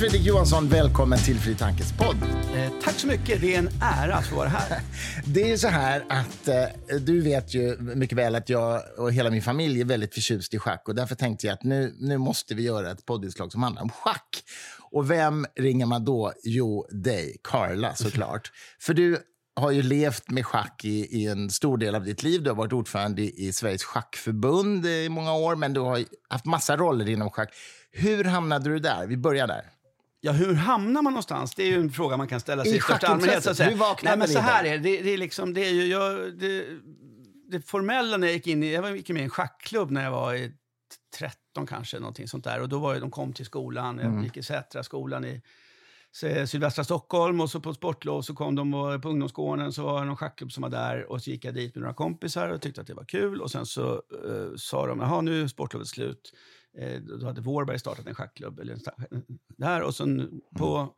Fredrik Johansson, välkommen till Fri Tankes podd. Eh, tack så mycket. Det är en ära att få vara här. Det är så här att eh, du vet ju mycket väl att jag och hela min familj är väldigt förtjust i schack och därför tänkte jag att nu, nu måste vi göra ett poddinslag som handlar om schack. Och vem ringer man då? Jo, dig, Carla såklart. För du har ju levt med schack i, i, en stor del av ditt liv. Du har varit ordförande i, i Sveriges schackförbund i många år, men du har haft massa roller inom schack. Hur hamnade du där? Vi börjar där. Ja, hur hamnar man någonstans? Det är ju en fråga man kan ställa sig I i största allmänhet. Så att säga. Hur Nej, men så här är det. Det, är liksom, det är ju, jag, det, det formella när jag gick in i, jag gick med i en schackklubb när jag var i 13 kanske, någonting sånt där. Och då var det, de kom till skolan, jag Mm. gick i Sätra skolan i sydvästra Stockholm och så på sportlov så kom de och på ungdomsgården så var det någon schackklubb som var där och så gick jag dit med några kompisar och tyckte att det var kul och sen så eh, sa de, jaha nu är sportlovet slut. Eh, då hade Vårberg startat en schackklubb eller där och sen på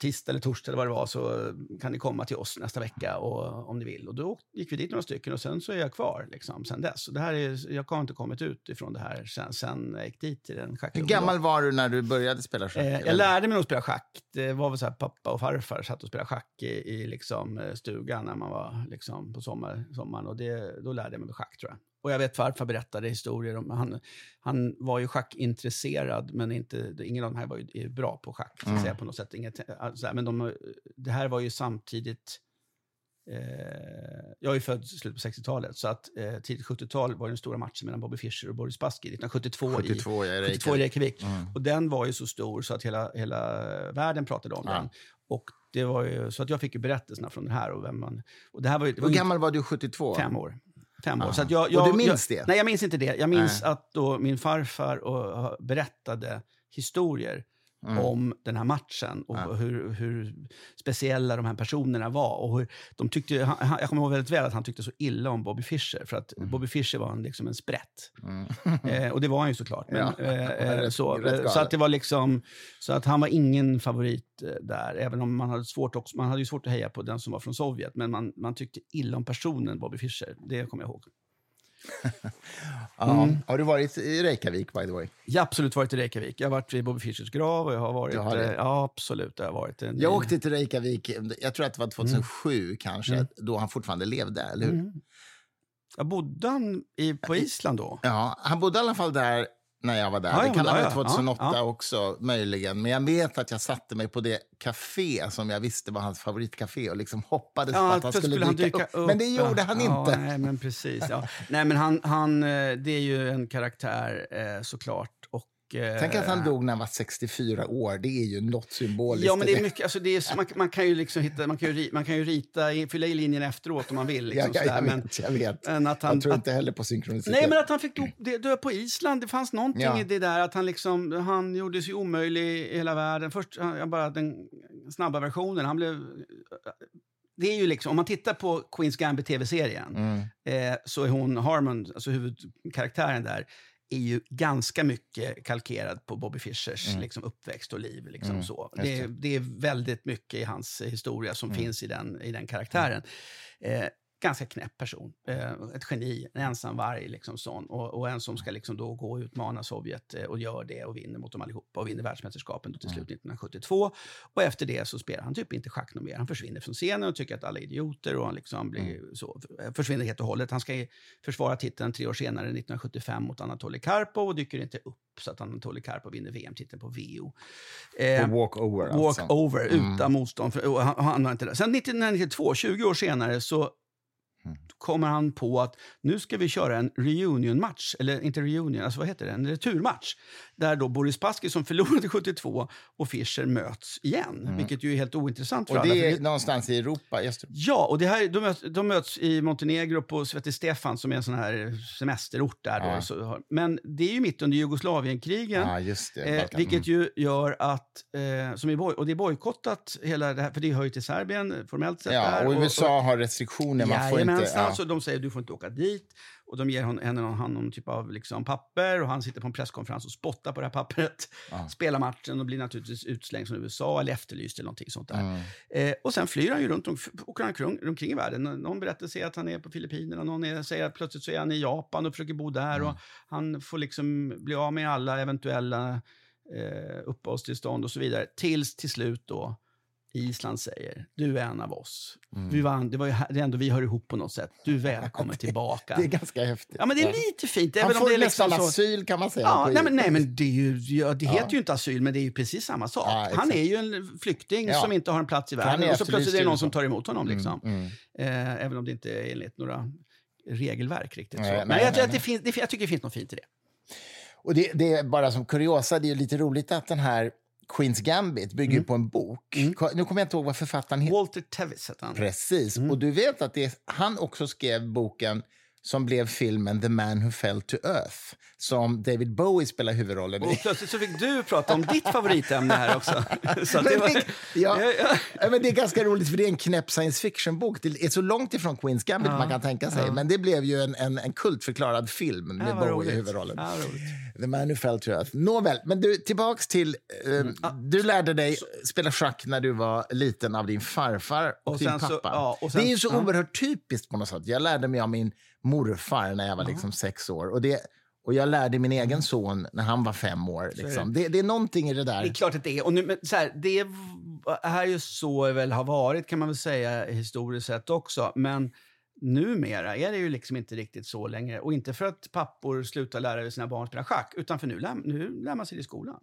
tisdag eller torsdag eller vad det var så kan ni komma till oss nästa vecka och, om ni vill. Och då gick vi dit några stycken och sen så är jag kvar liksom, sen dess. Det här är, jag har inte kommit ut ifrån det här sen, sen jag gick dit till den Hur schackklubben. gammal var du när du började spela schack? Eh, jag lärde mig att spela schack. Det var väl så här pappa och farfar satt och spelade schack i, i liksom eh, stugan när man var liksom på sommar, sommaren. Och det, då lärde jag mig schack tror jag. Och jag vet farfar berättade historier om, han, han var ju schackintresserad men inte, ingen av de här var ju bra på schack. Så Mm. säga, på något sätt. Inget, alltså, men de, det här var ju samtidigt, eh, jag är född i slutet på 60-talet, så att eh, tidigt 70-tal var den stora matchen mellan Bobby Fischer och Boris Spassky 1972 i 72, jag är 72 i Reykjavik. Mm. Och den var ju så stor så att hela, hela världen pratade om Ja. den. Och det var ju, så att jag fick ju berättelserna från det här. Och vem man, och det här var ju, det var Hur gammal var du 72? fem år. Fem år. Aha. Så att jag, Och jag, du minns jag, det? Nej, jag minns inte det. Jag minns Nej. att då min farfar och, berättade historier Mm. om den här matchen och Ja. hur, hur speciella de här personerna var. Och hur de tyckte, han, jag kommer ihåg väldigt väl att han tyckte så illa om Bobby Fischer. För att Bobby Fischer var en, liksom en sprätt. Mm. Eh, och det var han ju såklart. Men, Ja, eh, eh, rätt- så, rätt eh, så att det var liksom, så att han var ingen favorit eh, där. Även om man hade svårt också, man hade ju svårt att heja på den som var från Sovjet. Men man, man tyckte illa om personen Bobby Fischer. Det kommer jag ihåg. Ja. Mm. Har du varit i Reykjavik, by the way? Jag har absolut varit i Reykjavik. Jag har varit vid Bobby Fischers grav och jag har varit... Har eh, Ja, absolut. Jag har varit. En, Jag åkte till Reykjavik, jag tror att det var 2007 kanske, då han fortfarande levde, eller hur? Mm. Jag bodde han i, på Island då? Ja, han bodde i alla fall där när jag var där. Ja, det kan ha varit ja. 2008 Ja, ja. också, möjligen. Men jag vet att jag satte mig på det café som jag visste var hans favoritcafé och liksom hoppades på att han för skulle, han dyka, upp. Men det gjorde han inte. Nej, men precis. Nej, men han, han, eh, det är ju en karaktär eh, såklart. Och, Tänk att han dog när han var 64 år. Det är ju något symboliskt. Ja, men det är mycket, alltså det är, man, man kan ju liksom hitta, man kan ju, man kan ju rita, fylla i linjen efteråt om man vill. Ja, Liksom, ja, sådär, jag men, vet. Jag, vet. men att han, jag tror att, inte heller på synkronicitet. Nej, men att han fick dö, dö på Island. Det fanns någonting Ja. i det där att han liksom, han gjorde sig omöjlig i hela världen. Först han, bara den snabba versionen, han blev... Det är ju liksom, om man tittar på Queens Gambit tv-serien Mm. eh, så är hon, Harmon, alltså huvudkaraktären där, är ju ganska mycket kalkerad på Bobby Fischers Mm. liksom, uppväxt och liv. Liksom, Mm, så. Det, det. det är väldigt mycket i hans historia som Mm. finns i den, i den karaktären. Eh, ganska knäpp person. Eh, ett geni, en ensamvarg liksom sån. Och, och en som ska liksom då gå och utmana Sovjet eh, och gör det och vinner mot dem allihopa och vinner världsmästerskapen till slut 1972. Och efter det så spelar han typ inte schack något mer. Han försvinner från scenen och tycker att alla är idioter och han liksom blir så, försvinner helt och hållet. Han ska försvara titeln tre år senare, 1975, mot Anatoly Karpov och dyker inte upp så att Anatoly Karpov vinner VM-titeln på VO. Eh, walkover walk alltså. over Mm. utan motstånd. För, han, han var inte där. Sen 1992, 20 år senare, så Mm. Kommer han på att nu ska vi köra en reunion-match. Eller inte reunion, alltså vad heter det? En returmatch. Där då Boris Spassky som förlorade 72 och Fischer möts igen. Vilket ju är helt ointressant för Mm. Och alla. det för är någonstans i Europa, i Östeuropa. Ja, och det här, de, möts, de möts i Montenegro på Sveti Stefan som är en sån här semesterort där. Då, Ja. så, har- men det är ju mitt under Jugoslavienkrigen. Ja, just det. Eh, vilket ju gör att, eh, som är boj- och det är bojkottat hela det här, för det hör ju till Serbien formellt sett. Ja, där, och USA har restriktioner. Man får inte... Jajamensan, Ja. så de säger du får inte åka dit. Och de ger hon, henne någon, han någon typ av liksom, papper och han sitter på en presskonferens och spottar på det här pappret. Ja. Spelar matchen och blir naturligtvis utslängd från USA eller efterlyst eller någonting sånt där. Mm. Eh, och sen flyr han ju runt, åker han kring, omkring i världen. Någon berättelse är att han är på Filippinerna, någon är, säger att plötsligt så är han i Japan och försöker bo där. Mm. Och han får liksom bli av med alla eventuella eh, uppehållstillstånd och så vidare. Tills till slut då Island säger, du är en av oss. Mm. Vi vann, det, var ju, det ändå vi hör ihop på något sätt. Du är välkommen tillbaka. Det är ganska häftigt. Ja, men det är lite fint. Han får det är liksom nästan så... asyl kan man säga. Ja, nej, men, nej, men det, är ju, ja, det Ja. heter ju inte asyl, men det är ju precis samma sak. Ja, han är ju en flykting som inte har en plats i världen. är Och så plötsligt är det någon som tar emot honom. Liksom. Mm, mm. Eh, även om det inte är enligt några regelverk riktigt. Nej, så. nej, Men jag, nej, det finns, det, jag tycker det finns något fint i det. Och det, det är bara som kuriosa, det är lite roligt att den här Queens Gambit bygger Mm. på en bok. Ko- Nu kommer jag inte ihåg vad författaren heter. Walter Tevis heter han. Precis. Mm. Och du vet att det är, han också skrev boken som blev filmen The Man Who Fell to Earth, som David Bowie spelar huvudrollen Och i. plötsligt så fick du prata om ditt favoritämne här också. Men det var, det- ja. Ja, men det är ganska roligt, för det är en knäpp science fiction-bok. Det är så långt ifrån Queens Gambit Ja, man kan tänka sig. Men det blev ju en, en, en kultförklarad film med Bowie i roligt. huvudrollen. The Man Who Fell to Earth. Nåväl, men du, tillbaks till... Eh, Mm. Du lärde dig spela schack när du var liten av din farfar och, Och din sen så- pappa. ja, och sen- det är ju så ja. oerhört typiskt på något sätt. Jag lärde mig av min morfar när jag var liksom sex år. Och, det, och jag lärde min egen son när han var fem år. Liksom. Det, det är någonting i det där. Det är klart att det är. Och nu, men så här, det är ju så det väl har varit kan man väl säga historiskt sett också. Men numera är det ju liksom inte riktigt så längre. Och inte för att pappor slutar lära sina barn spela schack, utan för nu lär, nu lär man sig det i skolan.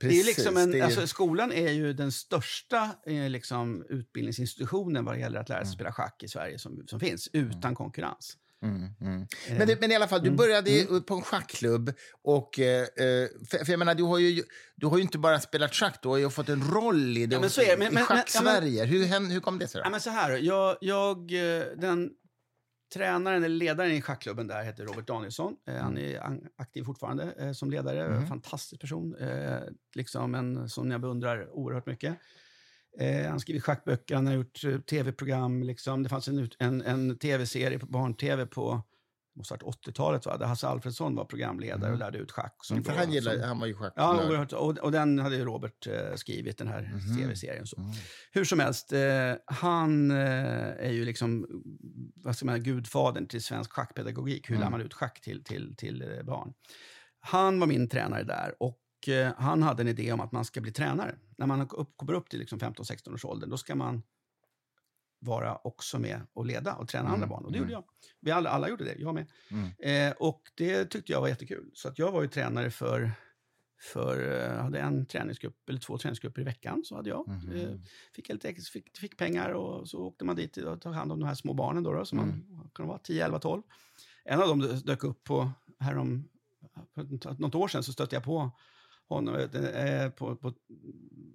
det är Precis, liksom en, det är alltså, skolan är ju den största eh, liksom, utbildningsinstitutionen vad det gäller att lära sig Mm. spela schack i Sverige som, som finns, utan konkurrens. Mm, mm. Eh, Men, det, men i alla fall, du Mm. började ju på en schackklubb. Och, eh, eh, för, för jag menar, du har, ju, du har ju inte bara spelat schack, du har ju fått en roll i, det, Ja, men så är det. Men- i men- ja, Schack-Sverige. Hur, hur kom det sig? Ja, Då? men så här, jag, jag, eh, den tränaren eller ledaren i schackklubben där heter Robert Danielsson. Eh, Han är an- aktiv fortfarande eh, som ledare. Mm. Fantastisk person. Eh, liksom en som jag beundrar oerhört mycket. Eh, han har skrivit schackböcker, han har gjort eh, tv-program. Liksom. Det fanns en, en, en tv-serie på barn-tv på måste ha varit 80-talet, va? där Hasse Alfredsson var programledare och lärde ut schack. som Mm, för då- han, gillar, som- han var ju schack. Ja, oerhört. Och, och den hade ju Robert eh, skrivit, den här Mhm. tv-serien. Så. Mm. Hur som helst, eh, han eh, är ju liksom vad ska man gudfadern till svensk schackpedagogik. Hur Mm. lär man ut schack till, till, till eh, barn? Han var min tränare där och eh, han hade en idé om att man ska bli tränare. När man upp, kommer upp till liksom 15-16 års ålder, då ska man vara också med och leda och träna Mm, andra barn. Och det mm. gjorde jag. Vi alla, alla gjorde det, jag med. Mm. Eh, och det tyckte jag var jättekul. Så att jag var ju tränare för, för eh, hade en träningsgrupp, eller två träningsgrupper i veckan. Så hade jag. Mhm. Eh, fick, jag lite, fick, fick pengar och så åkte man dit och tog hand om de här små barnen då, då som Mm. man kan vara 10, 11, 12. En av dem dök upp på, härom, för något år sedan så stötte jag på honom, eh, på, på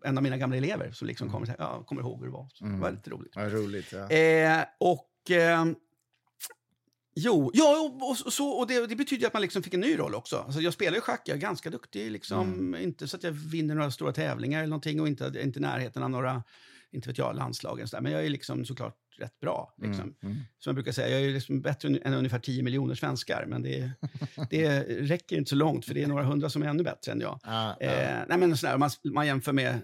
en av mina gamla elever som liksom kommer, ja, kommer ihåg hur det var. Så Det var Mm. lite roligt. Vad roligt. Ja. Eh, och... Eh, jo, ja, och, och, så, och det, det betyder att man liksom fick en ny roll också. Alltså jag spelar ju schack, jag är ganska duktig. Liksom, Mm. Inte så att jag vinner några stora tävlingar eller någonting och inte, inte i närheten av några, inte vet jag, landslag. Men jag är liksom såklart rätt bra. Liksom. Mm. Mm. Som jag brukar säga, jag är liksom bättre än- ungefär 10 miljoner svenskar. Men det, det räcker inte så långt, för det är några hundra som är ännu bättre än jag. Ja, ja. Eh, nej men sådär, om man, man jämför med eh,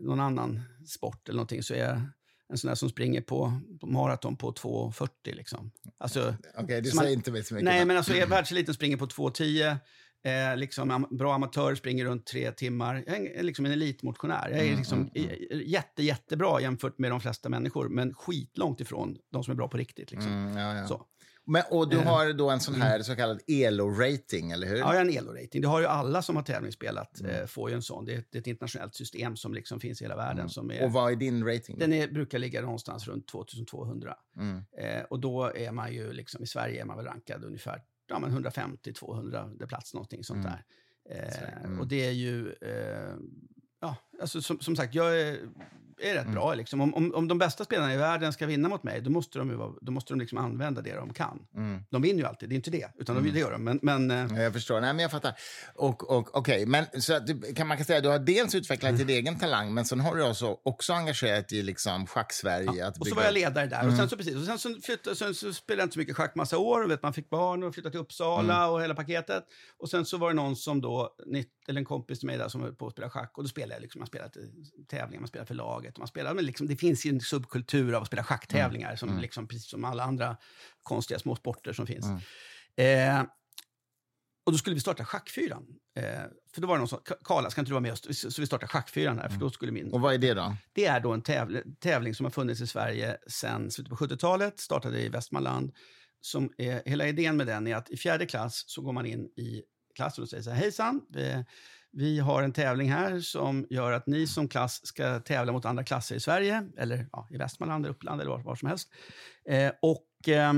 någon annan sport eller någonting så är jag en sån där som springer på, på maraton på 2.40 liksom. Alltså, Okej, du så man- säger inte mig så mycket. nej men alltså är världseliten springer på 2.10, eh, liksom bra amatör springer runt tre timmar. Jag är liksom en elitmotionär. Jag är Mm, liksom mm, i- jätte, jättebra jämfört med de flesta människor, men skitlångt ifrån de som är bra på riktigt. Liksom. Mm, ja, ja. Så. Men, och du Eh, har då en sån här så kallad ELO-rating, eller hur? Ja, jag har en ELO-rating. Det har ju alla som har tävlingsspelat, Mm. eh, får ju en sån. Det är, det är ett internationellt system som liksom finns i hela världen. Mm. Som är, Och vad är din rating? Den är, brukar ligga någonstans runt 2200. Mm. Eh, och då är man ju, liksom, i Sverige är man väl rankad ungefär ja, men 150-200 plats, någonting sånt Mm. där. Eh, Mm. Och det är ju, eh, ja, alltså som, som sagt, jag är, är rätt Mm. bra. Liksom. Om, om, om de bästa spelarna i världen ska vinna mot mig, då måste de, vara, då måste de liksom använda det de kan. Mm. De vinner ju alltid, det är inte det, utan de, Mm. det gör de. Men, men eh, Ja, Jag förstår. Nej, men jag fattar. Och, och, okej, men så att du, kan man kan säga att du har dels utvecklat Mm. din egen talang, men sen har du också, också engagerat i liksom schack-Sverige. att Och så var jag ledare där. Och sen så, precis, och sen så, flyttade, sen så spelade jag inte så mycket schack massa år. Och vet, man fick barn och flyttade till Uppsala och hela paketet. Och sen så var det någon som då, eller en kompis till mig där som höll på att spela schack. Och då spelade jag liksom, man spelade tävlingar, man spelade för laget. Och man spelade, men liksom, det finns ju en subkultur av att spela schacktävlingar, som liksom, precis som alla andra konstiga små sporter som finns. Mm. Eh, och då skulle vi starta Schackfyran. Eh, för då var det någon som Karla, ska inte du vara med oss? Så vi startar Schackfyran här, för då skulle min... Och vad är det då? Det är då en tävling, tävling som har funnits i Sverige sedan slutet på 70-talet, startade i Västmanland. Som är, hela idén med den är att i fjärde klass så går man in i klassen och säger så här, hejsan, vi, vi har en tävling här som gör att ni som klass ska tävla mot andra klasser i Sverige, eller ja, i Västmanland, Uppland eller var, var som helst. Eh, och eh,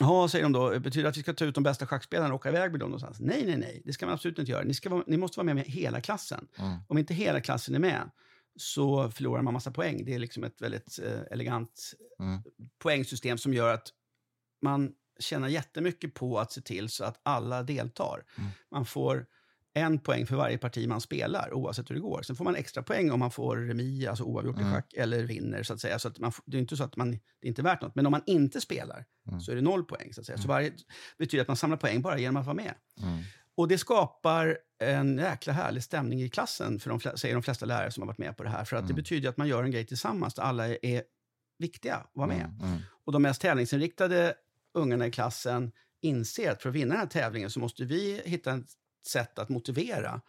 Ja, säger de då. Betyder det att vi ska ta ut de bästa schackspelarna och åka iväg med dem någonstans? Nej, nej, nej. Det ska man absolut inte göra. Ni, ska vara, ni måste vara med med hela klassen. Mm. Om inte hela klassen är med så förlorar man massa poäng. Det är liksom ett väldigt eh, elegant Mm. poängsystem som gör att man tjänar jättemycket på att se till så att alla deltar. Mm. Man får en poäng för varje parti man spelar, oavsett hur det går. Sen får man extra poäng om man får remi, alltså oavgjort Mm. i schack, eller vinner. så att säga. Så att man, det är inte så att man, det är inte värt något. Men om man inte spelar Mm. så är det noll poäng. Så att säga. Så varje betyder att man samlar poäng bara genom att vara med. Mm. Och det skapar en jäkla härlig stämning i klassen, för de, säger de flesta lärare som har varit med på det här. För att det Mm. betyder att man gör en grej tillsammans där alla är, är viktiga att vara med. Mm. Mm. Och de mest tävlingsinriktade ungarna i klassen inser att för att vinna den här tävlingen så måste vi hitta ett sätt att motivera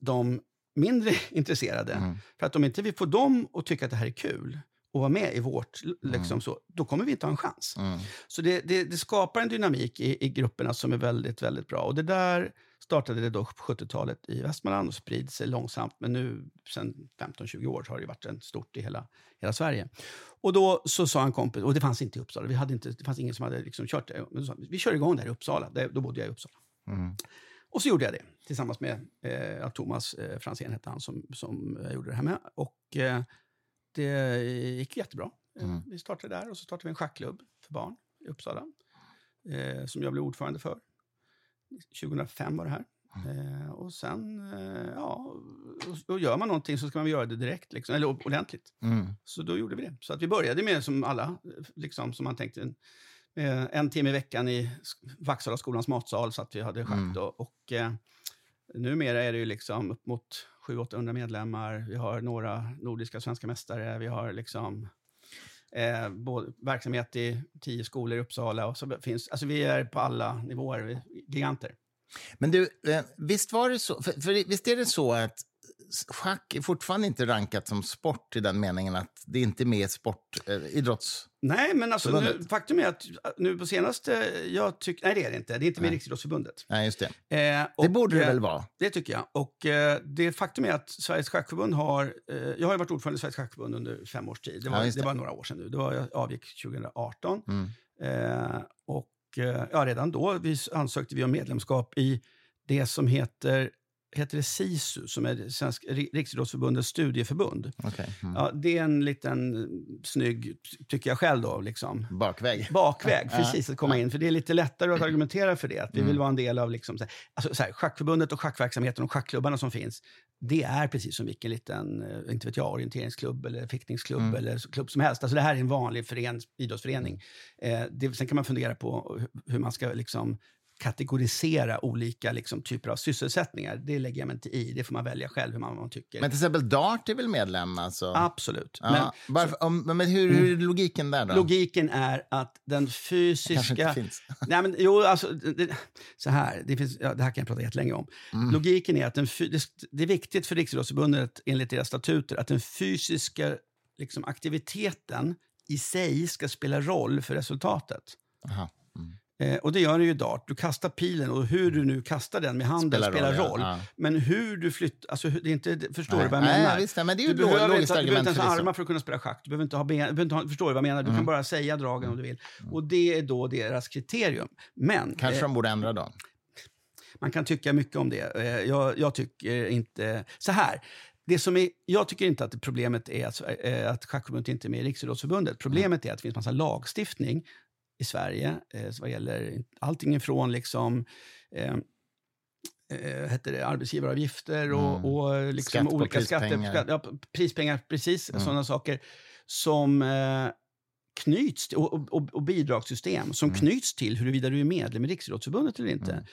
de mindre intresserade. Mm. För att om inte vi får dem att tycka att det här är kul och vara med i vårt, liksom Mm. så, då kommer vi inte ha en chans. Mm. Så det, det, det skapar en dynamik i, i grupperna som är väldigt, väldigt bra. Och det där startade det då på 70-talet i Västmanland och sprider sig långsamt. Men nu, sen 15-20 år, har det varit en stort i hela, hela Sverige. Och då så sa en kompis, och det fanns inte i Uppsala, vi hade inte, det fanns ingen som hade liksom kört det. Men sa, vi, kör igång där i Uppsala, där, då bodde jag i Uppsala. Mm. Och så gjorde jag det tillsammans med eh, Thomas eh, Franzén, hette han, som, som jag gjorde det här med. Och eh, det gick jättebra. Eh, Mm. Vi startade där och så startade vi en schackklubb för barn i Uppsala. Eh, som jag blev ordförande för. 2005 var det här. Eh, och sen, eh, ja, och, och gör man någonting så ska man göra det direkt, liksom, eller ordentligt. Mm. Så då gjorde vi det. Så att vi började med som alla, liksom som man tänkte, en, eh, en timme i veckan i skolans matsal så att vi hade schack Mm. då. Och eh, numera är det ju liksom upp mot 700-800 medlemmar. Vi har några nordiska svenska mästare. Vi har liksom eh, både, verksamhet i tio skolor i Uppsala. Och så finns, alltså vi är på alla nivåer, vi är giganter. Men du, eh, visst var det så, för, för visst är det så att schack är fortfarande inte rankat som sport i den meningen att det inte är med i sport, eh, idrotts... Nej, men alltså, nu, faktum är att äh, nu på senaste, jag tycker, nej det är det inte, det är inte med Nej. Riksidrottsförbundet. Nej, just det. Eh, Det och, borde det eh, väl vara? Det tycker jag. Och eh, det faktum är att Sveriges schackförbund har... Eh, jag har ju varit ordförande i Sveriges schackförbund under fem års tid. Det var, Ja, det. det. var några år sedan nu. Det var, jag avgick 2018. Mm. Eh, och eh, ja, redan då vi ansökte vi om medlemskap i det som heter, heter det SISU, som är Ri- Riksidrottsförbundets studieförbund. Okej. Mm. Ja, det är en liten snygg, tycker jag själv då, liksom. Bakväg. Bakväg, Ja, precis, att komma in. För det är lite lättare att argumentera för det. Att vi Mm. vill vara en del av liksom, alltså, så här, schackförbundet och schackverksamheten och schackklubbarna som finns. Det är precis som vilken liten, eh, inte vet jag, orienteringsklubb eller fäktningsklubb Mm. eller klubb som helst. Alltså det här är en vanlig fören, idrottsförening. Eh, det, sen kan man fundera på hur man ska liksom kategorisera olika liksom, typer av sysselsättningar. Det lägger jag mig inte i. Det får man välja själv hur man, man tycker. Men till exempel Dart är väl medlem? Alltså. Absolut. Ja, Men varför, om, men hur, hur är logiken där då? logiken är att den kanske inte fysiska... finns. Nej, men, jo, alltså, det, så här, det, finns, ja, det här kan jag prata jättelänge om. Mm. Logiken är att den, det, det är viktigt för Riksidrottsförbundet, enligt deras statuter, att den fysiska liksom, aktiviteten i sig ska spela roll för resultatet. Aha. Mm. Eh, och det gör det ju dart. Du kastar pilen och hur du nu kastar den med handen spelar, roll. ja. Ja. Men hur du flyttar... Alltså, det är inte, förstår Nej, du vad jag nej, menar? visst, nej, men det är ju Du behöver, inte, du behöver inte ens ha armar för att kunna spela schack. Du behöver inte ha ben. Du behöver inte ha, förstår du vad jag menar? Du Mm. kan bara säga dragen om du vill. Och det är då deras kriterium. Men Kanske eh, de borde ändra då? man kan tycka mycket om det. Eh, Jag, jag tycker inte... Så här. Det som är, jag tycker inte att problemet är att, eh, att Schackförbundet inte är med i Riksidrottsförbundet. Problemet är att det finns massa lagstiftning i Sverige eh, vad gäller allting ifrån liksom, eh, eh, heter det, arbetsgivaravgifter och, Mm. och liksom Skatt olika skatter. prispengar. Skatt, ja, prispengar, precis. Mm. Sådana saker som eh, knyts och, och, och bidragssystem som Mm. knyts till huruvida du är medlem i Riksidrottsförbundet eller inte. Mm.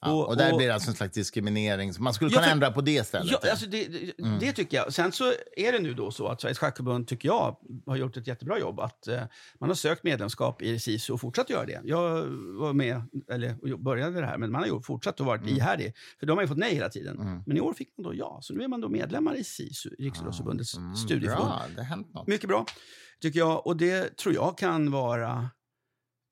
Ja, och, där blir det alltså en slags diskriminering. Man skulle Ja, kunna för- ändra på det istället. Ja, alltså det, det, Mm. det tycker jag. Sen så är det nu då så att Sveriges Schackförbund, tycker jag, har gjort ett jättebra jobb. Att eh, man har sökt medlemskap i SISU och fortsatt göra det. Jag var med, eller började det här, men man har ju fortsatt att vara Mm. ihärdig. För de har ju fått nej hela tiden. Mm. Men i år fick man då ja. Så nu är man då medlemmar i SISU, Riksidrottsförbundets Mm, studieförbund. Bra, det har hänt något. Mycket bra, tycker jag. Och det tror jag kan vara...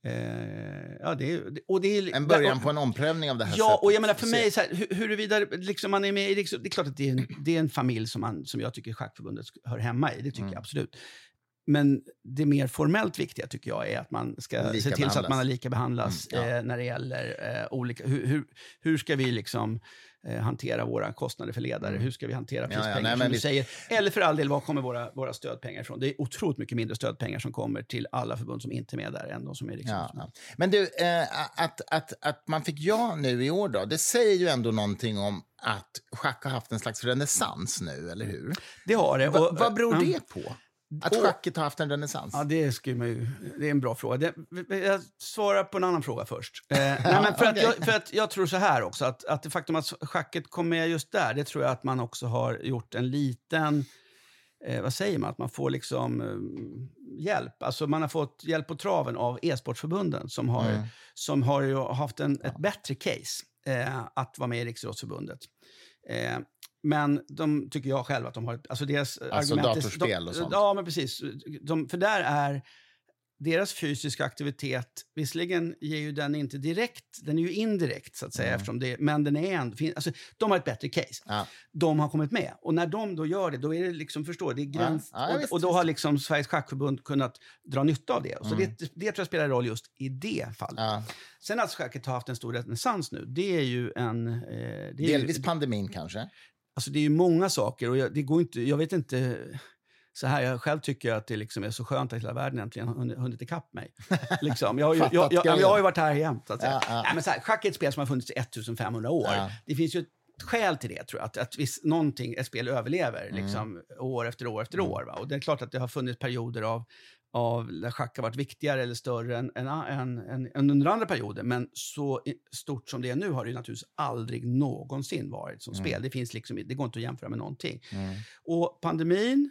Eh, ja, det, och det är, En början på en omprövning av det här Ja, sättet. och jag menar för mig, så här, hu- huruvida liksom man är med i Riks- Det är klart att det är en, det är en familj som, man, som jag tycker Schackförbundet hör hemma i. Det tycker Mm. jag absolut. Men det mer formellt viktiga tycker jag är att man ska Lika se till så att man lika behandlas Mm, ja. eh, när det gäller eh, olika... Hur, hur, hur ska vi liksom hantera våra kostnader för ledare? Mm. Hur ska vi hantera Ja, ja, prispengar nej, som men du visst. säger? Eller för all del, var kommer våra, våra stödpengar ifrån? Det är otroligt mycket mindre stödpengar som kommer till alla förbund som inte är med där än de som är i Ja, ja. Men du, eh, att, att, att man fick ja nu i år, då, det säger ju ändå någonting om att schack har haft en slags renässans nu, eller hur? Det har det. Va, och- vad beror ja. det på? Att Och- schacket har haft en renässans? Ja, det, skulle man ju, det är en bra fråga. Det, jag svarar på en annan fråga först. Eh, nej, men för, att okej. jag, för att jag tror så här också, att, att det faktum att schacket kom med just där, det tror jag att man också har gjort en liten... Eh, vad säger man? Att man får liksom eh, hjälp. Alltså man har fått hjälp på traven av e-sportförbunden som har, Mm. som har ju haft en, ett bättre case eh, att vara med i Riksidrottsförbundet. Men de tycker jag själv att de har... Alltså deras Alltså argument är- datorspel de, och sånt. Ja, men precis. De, för där är deras fysiska aktivitet, visserligen ger ju den inte direkt, den är ju indirekt så att säga, Mm. eftersom det, men den är ändå, alltså, de har ett bättre case. Ja. De har kommit med. Och när de då gör det, då är det liksom, förstår det är gräns, Ja, ja, och, och då har liksom Sveriges Schackförbund kunnat dra nytta av det. Så Mm. det, det tror jag spelar roll just i det fallet. Sen att schacket har haft en stor renässans nu, det är ju en... Eh, det är Delvis ju, pandemin kanske? Alltså det är ju många saker och jag, det går inte, jag vet inte så här, jag själv tycker att det liksom är så skönt att hela världen äntligen har hunnit, ikapp mig. Liksom. Jag, har ju, jag, jag, jag, grejen. har ju varit här jämt. Så att säga. Ja, ja. Nej, men så här, schack är ett spel som har funnits i 1500 år. Ja. Det finns ju ett skäl till det, tror jag. Att, att visst, någonting, ett spel överlever Mm. liksom, år efter år efter år. Va? Och det är klart att det har funnits perioder av, av där schack har varit viktigare eller större än, än, än, än, under andra perioder. Men så stort som det är nu har det ju naturligtvis aldrig någonsin varit som Mm. spel. Det, finns liksom, det går inte att jämföra med någonting. Mm. Och pandemin,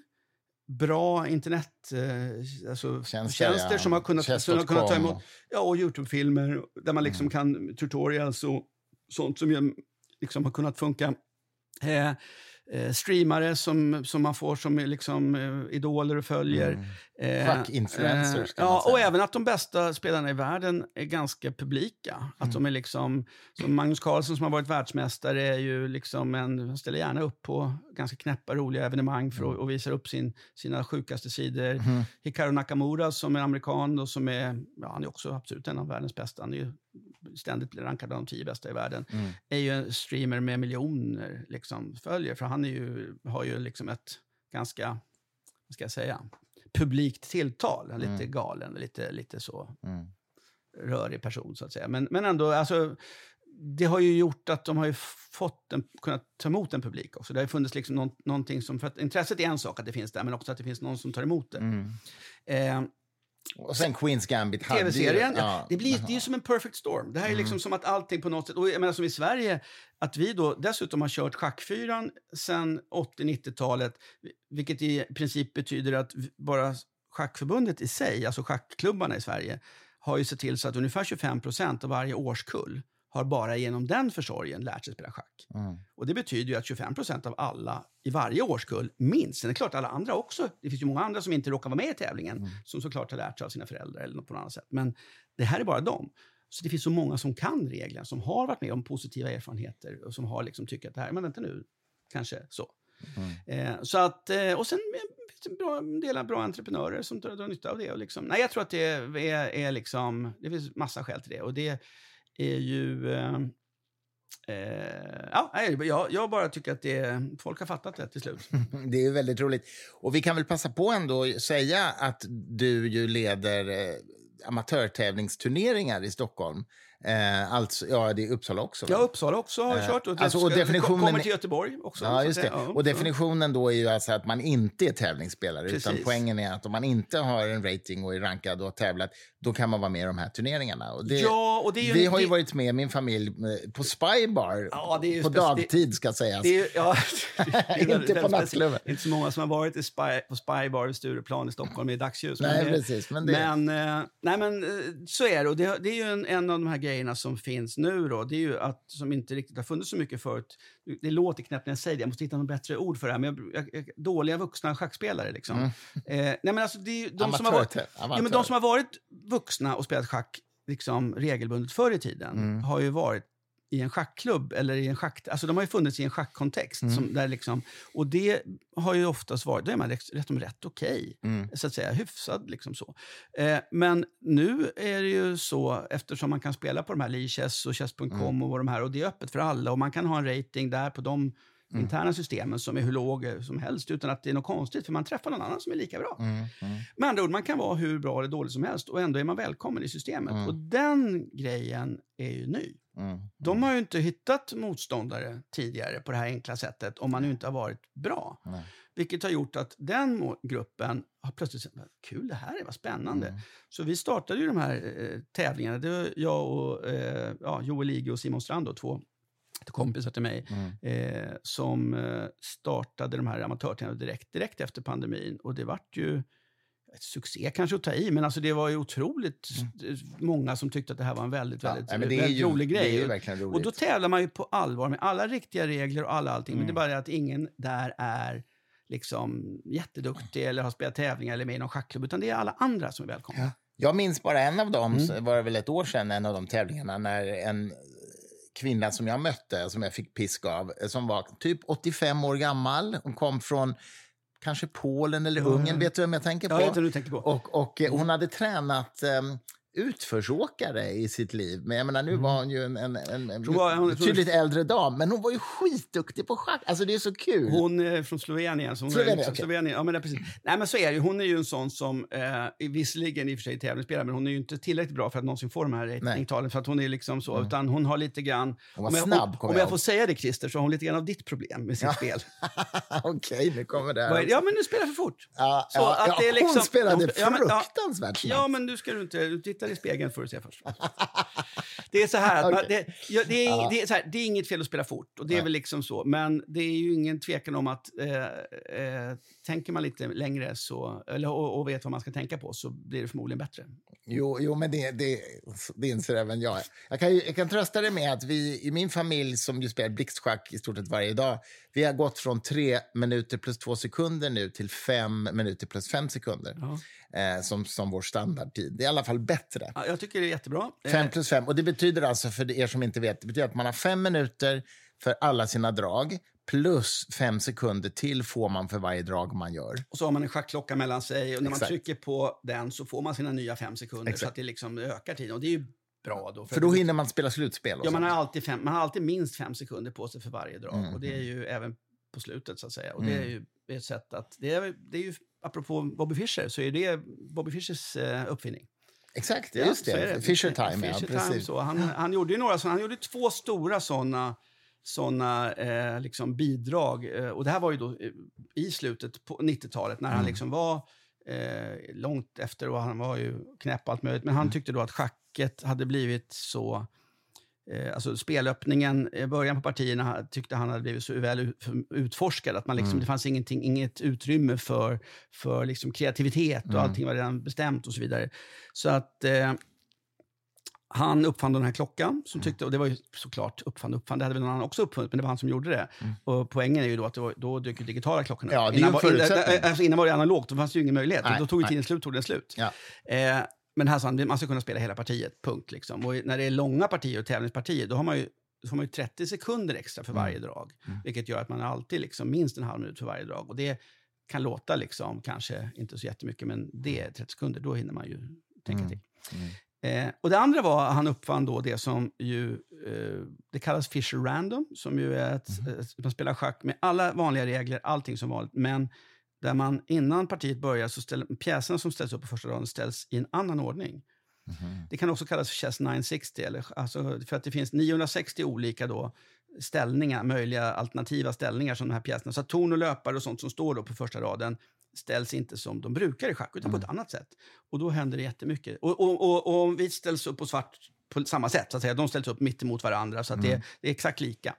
bra internet, eh, alltså ja. som har kunnat, som har kunnat ta emot, ja, och Youtube-filmer där man liksom Mm. kan, tutorials och sånt som liksom har kunnat funka. Eh, eh, streamare som, som man får som liksom eh, idoler och följer. Mm. Eh, Schack-influencers, kan man Ja, och även att de bästa spelarna i världen är ganska publika. Att Mm. de är liksom, som Magnus Carlsen som har varit världsmästare är ju liksom en, han ställer gärna upp på ganska knäppa, roliga evenemang för att, och visar upp sin, sina sjukaste sidor. Mhm. Hikaru Nakamura som är amerikan och som är, ja, han är också absolut en av världens bästa. Han är ju ständigt rankad bland de tio bästa i världen. Mm. Är ju en streamer med miljoner liksom, följare. För han ju, har ju liksom ett ganska, vad ska jag säga, publikt tilltal. En lite Mm. galen, lite, lite så Mm. rörig person så att säga. Men, men ändå, alltså, det har ju gjort att de har ju fått en, kunnat ta emot en publik också. Det har funnits liksom någon, någonting som, för att intresset är en sak att det finns där, men också att det finns någon som tar emot det. Mm. Eh, Och sen Queens Gambit hade Tv-serien, ja, ja, det, blir, det är som en perfect storm. Det här är liksom som att allting på något sätt, och jag menar som i Sverige, att vi då dessutom har kört schackfyran sedan 80-90-talet, vilket i princip betyder att bara schackförbundet i sig, alltså schackklubbarna i Sverige, har ju sett till så att ungefär 25 procent av varje årskull har bara genom den försorgen lärt sig spela schack. Mm. Och det betyder ju att 25 procent av alla i varje årskull, minst, sen är det klart alla andra också, det finns ju många andra som inte råkar vara med i tävlingen, Mm. som såklart har lärt sig av sina föräldrar eller något på något annat sätt. Men det här är bara dem. Så det finns så många som kan reglerna, som har varit med om positiva erfarenheter och som har liksom tyckt att det här, men vänta nu, kanske så. Mm. Eh, så att, eh, och sen eh, finns det en del bra entreprenörer som drar, drar nytta av det. Och liksom, nej, jag tror att det är, är liksom, det finns massa skäl till det. Och det är ju... Eh, eh, ja, jag, jag bara tycker att det, folk har fattat det till slut. Det är ju väldigt roligt. Och vi kan väl passa på ändå att säga att du ju leder eh, amatörtävlingsturneringar i Stockholm. Eh, alltså, ja, det är Uppsala också. Ja, Uppsala också har jag kört. Och, alltså, och definitionen kommer till Göteborg också. så Ja, just det. Ja, och definitionen då är ju alltså att man inte är tävlingsspelare. Utan Precis. poängen är att om man inte har en rating och är rankad och har tävlat, då kan man vara med i de här turneringarna. Och det, Ja, och det är ju- vi har ju varit med, min familj, eh, på Spybar. Ja, det är ju på dagtid ska sägas. Det är, ju- ja, det är Inte på nattklubben. Inte så många som har varit i spy, på Spybar i Stureplan i Stockholm i dagsljus. Nej, det- precis. Men det, Men, eh, nej, men eh, så är det. Och det, det är ju en, en av de här grejerna som finns nu. Då. Det är ju att, som inte riktigt har funnits så mycket förut. Det låter knäppt när jag säger det. Jag måste hitta något bättre ord för det här. Men jag, jag, dåliga vuxna schackspelare. Liksom. Mm. Eh, nej, men alltså, det är ju de, som har varit, ja, men de som har varit vuxna och spelat schack liksom, regelbundet förr i tiden Mm. har ju varit i en schackklubb eller i en schack... Alltså de har ju funnits i en schackkontext. Mm. Som, där liksom, och det har ju oftast varit... Då är man rätt, rätt om rätt okej. Mm. Så att säga, hyfsad liksom så. Eh, men nu är det ju så, eftersom man kan spela på de här Lichess och Chess.com Mm. och de här, och det är öppet för alla och man kan ha en rating där på de Mm. interna systemen som är hur låg som helst utan att det är något konstigt för man träffar någon annan som är lika bra. Mm, mm. Med andra ord, man kan vara hur bra eller dålig som helst och ändå är man välkommen i systemet. Mm. Och den grejen är ju ny. Mm. De har ju inte hittat motståndare tidigare på det här enkla sättet om man inte har varit bra. Vilket har gjort att den gruppen har plötsligt sagt, "Vad kul det här är, vad spännande. Mm. Så vi startade ju de här eh, tävlingarna. Det var jag och eh, ja, Joel Ige och Simon Strand, då, två kompisar till mig, Mm. eh, som eh, startade de här amatörtävlingarna direkt, direkt efter pandemin. Och det vart ju ett succé kanske att ta i, men alltså det var ju otroligt eh, många som tyckte att det här var en väldigt, Mm. Ja, väldigt, är väldigt ju, rolig grej. Är. Och då tävlar man ju på allvar med alla riktiga regler och alla allting. Men det är Mm. bara det att ingen där är liksom jätteduktig eller har spelat tävlingar eller med i någon schackklubb. Utan det är alla andra som är välkomna. Ja. Jag minns bara en av dem, Mm. var det väl ett år sedan, en av de tävlingarna när en kvinna som jag mötte, som jag fick pisk av, som var typ 85 år gammal. Hon kom från kanske Polen eller Ja, Ungern, ja. vet du vem jag tänker på? Ja, jag vet du tänker på. Och, och eh, hon hade tränat um, utförsåkare i sitt liv. Men jag menar, nu Mm. var hon ju en, en, en, en betydligt äldre dam, men hon var ju skitduktig på schack. Alltså det är så kul. Hon är från Slovenien. Så hon Slovenien, är, liksom- okej. Slovenien ja, men det är precis. Nej, men så är det ju. Hon är ju en sån som, eh, visserligen i och för sig tävlingsspelare, men hon är ju inte tillräckligt bra för att någonsin få de här ratingtalen. För att hon är liksom så, utan hon har lite grann... Hon var om jag, snabb, om, om jag jag får säga det, Christer, så har hon lite grann av ditt problem med sitt Ja. spel. Okej, nu kommer det här. Ja, men du spelar för fort. Ja, Så ja, att det är liksom- hon spelade hon fruktansvärt snabbt. Ja, men nu ska du inte... Tittar i spegeln får du se först. Det är så här, att man, det, ja, det, är, det, är så här, det är inget fel att spela fort, och det är väl liksom så. Men det är ju ingen tvekan om att eh, eh, tänker man lite längre så, eller, och, och vet vad man ska tänka på så blir det förmodligen bättre. Jo, jo men det, det, det inser även jag. Jag kan, jag kan trösta dig med att vi i min familj, som ju spelar blixtschack i stort sett varje dag, vi har gått från tre minuter plus två sekunder nu till fem minuter plus fem sekunder Ja. eh, som, som vår standardtid. Det är i alla fall bättre. Ja, jag tycker det är jättebra. Eh, Fem plus fem. Och det betyder alltså, för er som inte vet, det betyder att man har fem minuter för alla sina drag plus fem sekunder till får man för varje drag man gör. och så har man en schackklocka mellan sig och när Exakt. man trycker på den så får man sina nya fem sekunder så Exakt. att det liksom ökar tiden. Och det är ju bra då. För då hinner man spela slutspel. Ja, man har, alltid fem, man har alltid minst fem sekunder på sig för varje drag. Mm, Och det är ju även på slutet, så att säga. Och det Mm. är ju ett sätt att... Det är, det är ju, apropå Bobby Fischer, så är det Bobby Fischers eh, uppfinning. Exakt, Ja, just är det. Fisher time, ja. Fisher time, Precis. så. Han, han gjorde ju några såna, han gjorde två stora såna såna eh, liksom bidrag. Eh, och det här var ju då eh, i slutet på 90-talet när han Mm. liksom var eh, långt efter och han var ju knäpp allt möjligt. Men han Mm. tyckte då att schacket hade blivit så... Eh, alltså spelöppningen, i början på partierna tyckte han hade blivit så väl utforskad att man liksom, Mm. det fanns ingenting, inget utrymme för, för liksom kreativitet och Mm. allting var redan bestämt och så vidare. Så att eh, han uppfann den här klockan, Mm. som tyckte, och det var ju såklart uppfann, uppfann, det hade väl någon annan också uppfunnit, men det var han som gjorde det. Mm. Och poängen är ju då att var, då dök ju digitala klockan upp. Ja, innan, var, innan, alltså innan var det analogt, då fanns det ju ingen möjlighet. Nej, då tog ju tiden slut, tog den slut. Ja. Eh, men här sa han, man ska kunna spela hela partiet, punkt. Liksom. Och när det är långa partier och tävlingspartier, då har man ju får man ju 30 sekunder extra för Mm. varje drag. Mm. Vilket gör att man alltid liksom minst en halv minut för varje drag. Och det kan låta liksom, kanske inte så jättemycket, men det är 30 sekunder, då hinner man ju tänka Mm. till. Mm. Eh, och det andra var, han uppfann då det som ju, eh, det kallas Fisher Random, som ju är ett, Mm. man spelar schack med alla vanliga regler, allting som vanligt, men där man innan partiet börjar så ställer, pjäserna som ställs upp på första raden ställs i en annan ordning. Det kan också kallas för chess 960, eller, alltså, för att det finns 960 olika då, ställningar, möjliga alternativa ställningar som de här pjäserna. Så torn och löpare och sånt som står då på första raden ställs inte som de brukar i schack, utan på ett annat sätt. Och då händer det jättemycket. Och, och, och, och om vit ställs upp på svart på samma sätt, så att säga. de ställs upp mitt emot varandra, så att det, det, är exakt lika.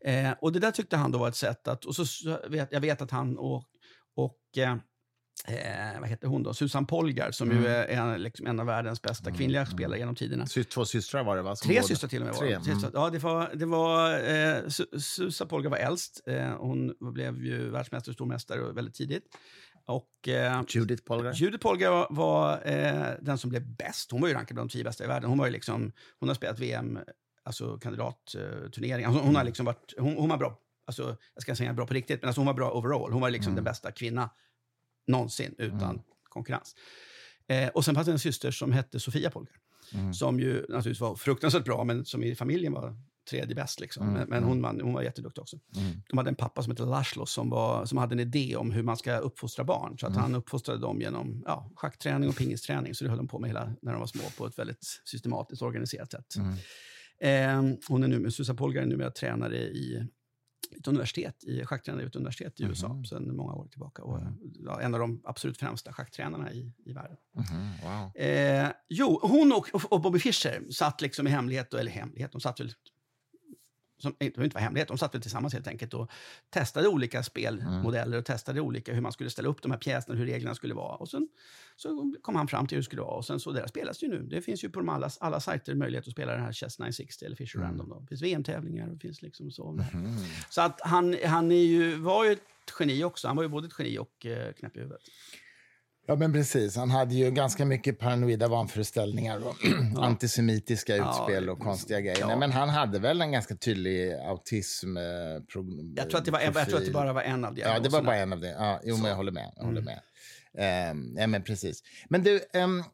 Eh, och det där tyckte han då var ett sätt att, och så, så vet, jag vet att han och, och eh, Eh, vad heter hon då? Susan Polgar, som ju är en, liksom, en av världens bästa kvinnliga spelare genom tiderna. Sy- Två systrar var det, va? som Tre båda- systrar till och med var Tre, det. Mm. Ja, det var, det var eh, Su- Susan Polgar var äldst. Eh, hon blev ju världsmästare och stormästare väldigt tidigt. Och eh, Judith Polgar. Judith Polgar var, var eh, den som blev bäst. Hon var ju rankad bland de tio bästa i världen. Hon, var ju liksom, hon har spelat VM, alltså kandidatturnering. Alltså, hon har liksom varit, hon, hon var bra, alltså, jag ska säga bra på riktigt, men alltså, hon var bra overall. Hon var liksom den bästa kvinna någonsin utan konkurrens. Eh, och sen fanns det en syster som hette Sofia Polgar. Som ju naturligtvis var fruktansvärt bra, men som i familjen var tredje bäst. Liksom. Men, men hon, man, hon var jätteduktig också. De hade en pappa som hette Laszlo som, var, som hade en idé om hur man ska uppfostra barn. Så att han uppfostrade dem genom ja, schackträning och pingisträning. Så det höll de på med hela när de var små på ett väldigt systematiskt organiserat sätt. Eh, hon är nu, med Susan Polgar är numera tränare i ett universitet, i schacktränare vid ett universitet i USA sedan många år tillbaka. Och, ja, en av de absolut främsta schacktränarna i, i världen. Mhm, wow. Eh, jo, hon och, och Bobby Fischer satt liksom i hemlighet, eller hemlighet, de satt väl som, det inte vara hemlighet, de satt väl tillsammans helt enkelt och testade olika spelmodeller och testade olika hur man skulle ställa upp de här pjäserna, hur reglerna skulle vara. Och sen så kom han fram till hur det skulle vara och sen så där spelas det ju nu. Det finns ju på de alla, alla sajter möjlighet att spela den här Chess 960 eller Fisher Random. Då. Det finns VM-tävlingar och det finns liksom så. Så att han, han är ju, var ju ett geni också. Han var ju både ett geni och eh, knäpp i huvudet. Ja, men precis. Han hade ju ganska mycket paranoida vanföreställningar och antisemitiska utspel och konstiga grejer. ja. Nej, men han hade väl en ganska tydlig autism... Eh, Jag tror, att det var, jag tror att det bara var en av Ja, det var bara en av det. Ja, jo, men jag håller med. Jag håller med. Ehm, ja, men precis. Men du, ehm,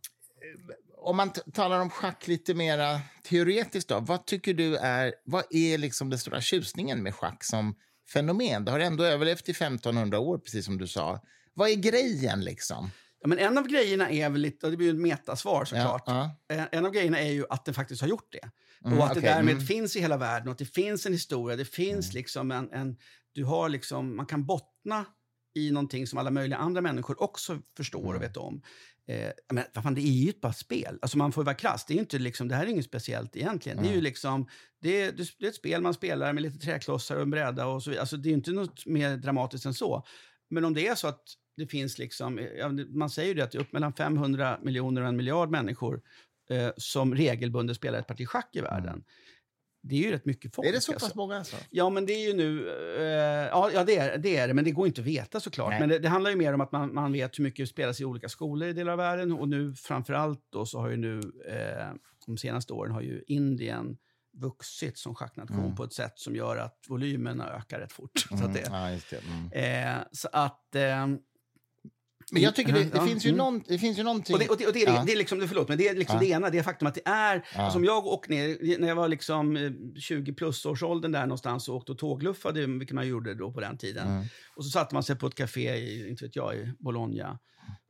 om man talar om schack lite mer teoretiskt då. Vad tycker du är, vad är liksom den stora tjusningen med schack som fenomen? Det har ändå överlevt i 1500 år, precis som du sa. Vad är grejen liksom? Ja, men en av grejerna är väl lite, och det blir ju ett metasvar såklart. Ja, Eh, En av grejerna är ju att den faktiskt har gjort det. Mm, och att det okej, därmed mm. finns i hela världen och att det finns en historia. Det finns Mm. liksom en, en... Du har liksom... Man kan bottna i någonting som alla möjliga andra människor också förstår Mm. och vet om. Eh, men vad fan, det är ju ett bara spel. Alltså man får ju vara krass. Det, är ju inte liksom, det här är inget speciellt egentligen. Det är ju Mm. liksom... Det är, det är ett spel man spelar med lite träklossar och en bräda och så vidare. Alltså det är inte något mer dramatiskt än så. Men om det är så att det finns liksom... det- Man säger ju det att det är upp mellan 500 miljoner och en miljard människor eh, som regelbundet spelar ett parti schack i världen. Det är ju rätt mycket folk. Mm. Är det så alltså. pass många? Alltså? Ja, men det är ju nu... eh, ja, det, är, det är det, men det går inte att veta såklart. Nej. Men det, det handlar ju mer om att man, man vet hur mycket spelas i olika skolor i delar av världen. Och nu framför allt då så har ju nu, eh, de senaste åren har ju Indien vuxit som schacknation Mm. på ett sätt som gör att volymerna ökar rätt fort. Så att det, Ja, det. Mm. eh, så att... Eh, Men jag tycker det, det, Ja, finns ju mm. någon, det finns ju någonting... och det, och det, och det, är, Ja. det är liksom, förlåt, men det är liksom Ja. det ena, det är faktum att det är, Ja. alltså om jag åkte ner, när jag var liksom eh, 20 plus årsåldern där någonstans och åkte och tågluffade, vilket man gjorde då på den tiden. Mm. Och så satte man sig på ett café i, inte vet jag, i Bologna.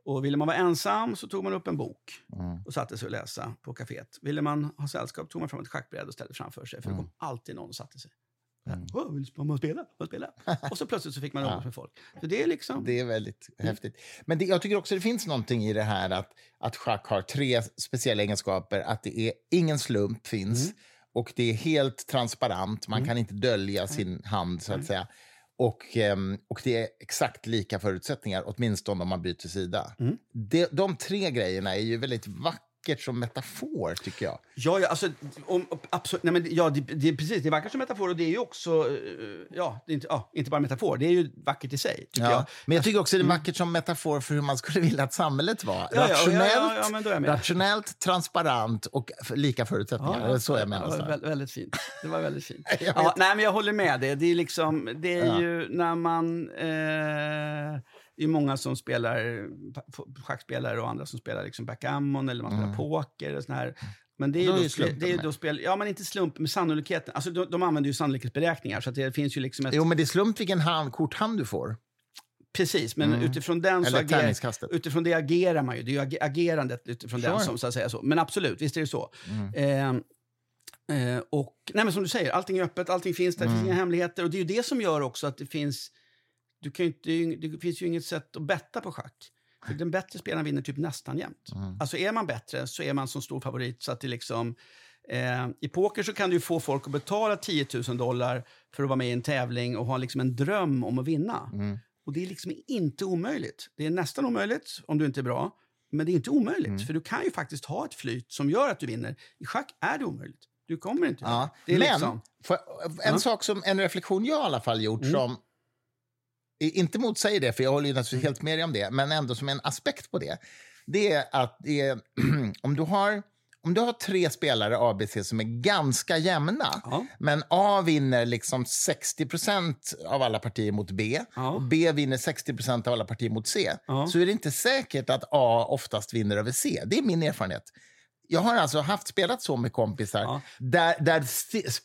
Och ville man vara ensam så tog man upp en bok Mm. och satte sig och läsa på kaféet. Ville man ha sällskap tog man fram ett schackbräde och ställde framför sig, för det kom alltid någon och satte sig. Mm. Oh, vill man spela? Man spela? och så plötsligt så fick man Ja. med folk. Så det är liksom... Det är väldigt häftigt. Men det, jag tycker också det finns någonting i det här att, att schack har tre speciella egenskaper. Att det är ingen slump finns Mm. och det är helt transparent. Man kan inte dölja sin hand så att säga. Och, ehm, och det är exakt lika förutsättningar, åtminstone om man byter sida. Mm. De, de tre grejerna är ju väldigt vackert som metafor, tycker jag. Ja, ja, alltså, om, absolut, nej, men, ja det, det är precis. Det är vackert som metafor och det är ju också, eh, ja, det är inte, ja, inte bara metafor, det är ju vackert i sig. Tycker jag. Ja. Men jag tycker också det är vackert som metafor för hur man skulle vilja att samhället var. Mm. Ja, ja, ja, rationellt, ja, ja, jag rationellt, transparent och lika förutsättningar. det är så jag menar. Ja, snarare. väldigt, väldigt fint. Det var väldigt fint. Jag ja, nej, men jag håller med dig. Det är, liksom, det är Ja. ju när man... Eh, det är många som spelar schackspelare och andra som spelar liksom backgammon eller man spelar poker. Och sån här. Men det är Mm. Då är slumpen det är då spel, ja men inte slump, men sannolikheten. Alltså de, de använder ju sannolikhetsberäkningar så det finns ju liksom ett... Jo, men det är slump vilken hand, korthand du får. Precis, men Mm. utifrån den så agerar, utifrån det agerar man ju. Det är ju ag- agerandet utifrån den Sure. som så att säga så. Men absolut, visst är det så. Mm. Eh, eh, och, nej men som du säger, allting är öppet, allting finns där, det Mm. finns inga hemligheter. Och det är ju det som gör också att det finns... Du kan inte, det finns ju inget sätt att betta på schack. För den bättre spelaren vinner typ nästan jämt. Mm. Alltså är man bättre så är man som stor favorit. Så att det liksom, eh, I poker så kan du få folk att betala 10 000 dollar för att vara med i en tävling och ha liksom en dröm om att vinna. Mm. Och det är liksom inte omöjligt. Det är nästan omöjligt om du inte är bra. Men det är inte omöjligt, Mm. för du kan ju faktiskt ha ett flyt som gör att du vinner. I schack är det omöjligt. Du kommer inte. Ja. Det är Men liksom, för, en Ja. sak som en reflektion jag i alla fall gjort Mm. som inte motsäger det, för jag håller ju naturligtvis Mm. helt med dig om det, men ändå som en aspekt på det. Det är att det är, om, du har, om du har tre spelare A, B, C som är ganska jämna, ja, men A vinner liksom 60% av alla partier mot B och ja, B vinner 60% av alla partier mot C, Ja. så är det inte säkert att A oftast vinner över C. Det är min erfarenhet. Jag har alltså haft spelat så med kompisar Ja. där, där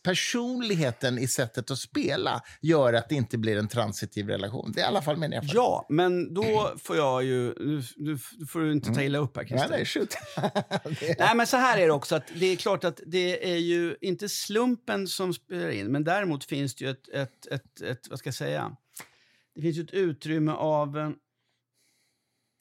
personligheten i sättet att spela gör att det inte blir en transitiv relation. Det är i alla fall min erfarenhet. ja, men då får jag ju... Nu, får du inte ta illa upp här, Nej, Christer. nej. Det- Nej, men så här är det också. Att det är klart att det är ju inte slumpen som spelar in, men däremot finns det ju ett, ett, ett, ett vad ska jag säga, det finns ju ett utrymme av...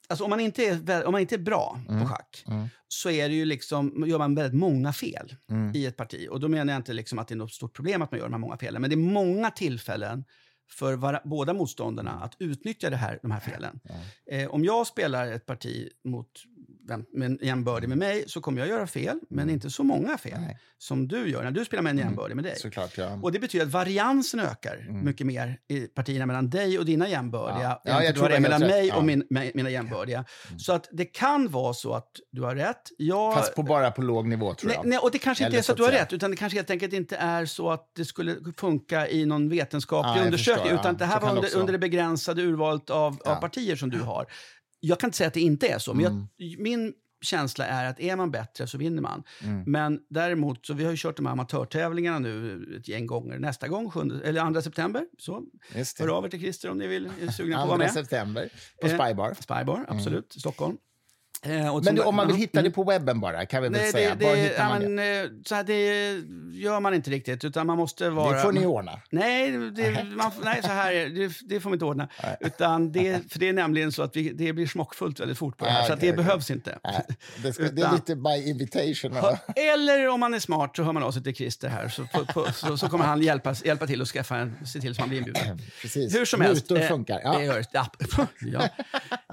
Alltså om man inte är, om man inte är bra Mm. på schack Mm. så är det ju liksom, gör man väldigt många fel Mm. i ett parti. Och då menar jag inte liksom att det är något stort problem att man gör de här många felen, men det är många tillfällen för vara, båda motståndarna att utnyttja det här, de här felen. Eh, om jag spelar ett parti mot en jämbördig med mig så kommer jag göra fel, men inte så många fel Mm. Nej. som du gör när du spelar med en jämbördig med dig. Såklart, ja. Och Det betyder att variansen ökar Mm. mycket mer i partierna mellan dig och dina jämbördiga Ja. Ja, tror det mellan mig rätt. och Ja. min, mina jämbördiga. Så att det kan vara så att du har rätt. Jag, Fast på, bara på låg nivå, tror jag. nej, och det kanske inte Eller är så att du har rätt, utan det kanske helt enkelt inte är så att det skulle funka i någon vetenskaplig Ja, undersökning, förstår, utan ja. det här Så var under, under det begränsade urvalet av, av Ja. partier som du har. Jag kan inte säga att det inte är så, men Mm. jag, min känsla är att är man bättre så vinner man. Mm. Men däremot, så vi har ju kört de här amatörtävlingarna nu ett gäng gånger. Nästa gång, 7, eller 2 september, så hör av er till Christer om ni vill, är sugna på att vara 2 med. september på Eh, Spybar. Spybar, absolut, Stockholm. Eh, och Men du, om man vill ja, hitta mm. det på webben bara, kan vi väl Nej, säga. det, det, hittar man det? men, eh, så här, det gör man inte riktigt, utan man måste vara... Det får ni ordna. Nej, det, man, nej, så här är det, det, får man inte ordna. Utan det, för det är nämligen så att vi, det blir smockfullt väldigt fort på det här, Ah, så okej, det okej. behövs inte. Nej, det, ska, det är Utan- lite by invitation. och- Eller om man är smart så hör man av sig till Christer här, så, på, på, så, så kommer han hjälpa, hjälpa till att skaffa en, se till så man blir inbjuden. Precis. Hur som helst. Mutor eh, funkar. Ja. Det gör. Ja.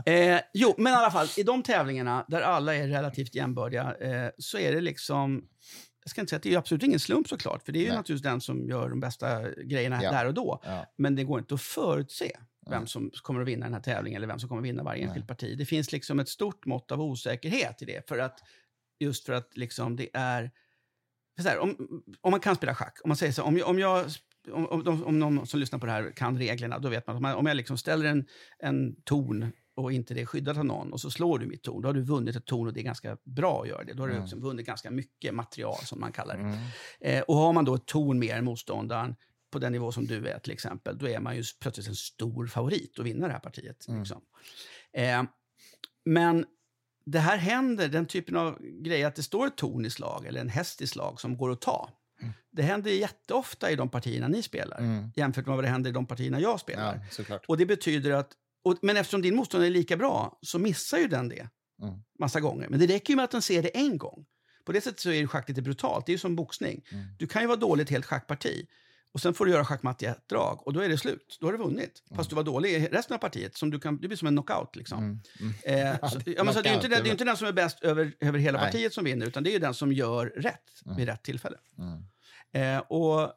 ja. Eh, jo, men i alla fall, i de tävlingarna där alla är relativt jämbördiga eh, så är det liksom... Jag ska inte säga att det är absolut ingen slump såklart, för det är ju Nej. naturligtvis den som gör de bästa grejerna Ja. där och då. Ja. Men det går inte att förutse vem som kommer att vinna den här tävlingen eller vem som kommer att vinna varje enskilt parti. Det finns liksom ett stort mått av osäkerhet i det, för att, just för att liksom det är... här, om, om man kan spela schack, om man säger så, om jag, om jag om, om, om någon som lyssnar på det här kan reglerna, då vet man att om jag, om jag liksom ställer en, en ton och inte det är skyddat av någon och så slår du mitt torn, då har du vunnit ett torn och det är ganska bra att göra det. Då har du Mm. liksom vunnit ganska mycket material som man kallar det. Mm. Eh, och har man då ett torn mer än motståndaren på den nivå som du är till exempel, då är man ju plötsligt en stor favorit att vinna det här partiet. Mm. Liksom. Eh, men det här händer, den typen av grejer, att det står ett torn i slag eller en häst i slag som går att ta. Det händer jätteofta i de partierna ni spelar, Mm. jämfört med vad det händer i de partierna jag spelar. Ja. Och det betyder att, och, men eftersom din motståndare är lika bra så missar ju den det Mm. massa gånger. Men det räcker ju med att den ser det en gång. På det sättet så är schack lite brutalt. Det är ju som boxning. Mm. Du kan ju vara dålig ett helt schackparti och sen får du göra schackmatt i ett drag och då är det slut. Då har du vunnit. Fast du var dålig i resten av partiet. Som du kan, det blir som en knockout. Liksom. Mm. Mm. Eh, så, ja, men så det är inte, den- det är ju inte den som är bäst över, över hela Nej. partiet som vinner, utan det är ju den som gör rätt Mm. vid rätt tillfälle. Mm. Eh, och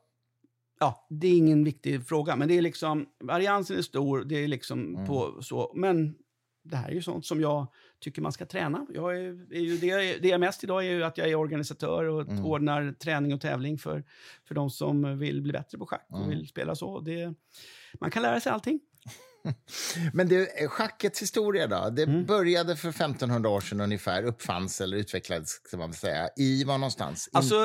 ja, det är ingen viktig fråga, men det är liksom, variansen är stor, det är liksom Mm. på så, men det här är ju sånt som jag tycker man ska träna. Jag är, är ju, det, det jag mest idag är ju att jag är organisatör och Mm. ordnar träning och tävling för, för de som vill bli bättre på schack och Mm. vill spela så. Det, man kan lära sig allting. Men det, eh, schackets historia då? Det Mm. började för 1500 år sedan ungefär, uppfanns eller utvecklades kan man säga. I var någonstans? In- Alltså,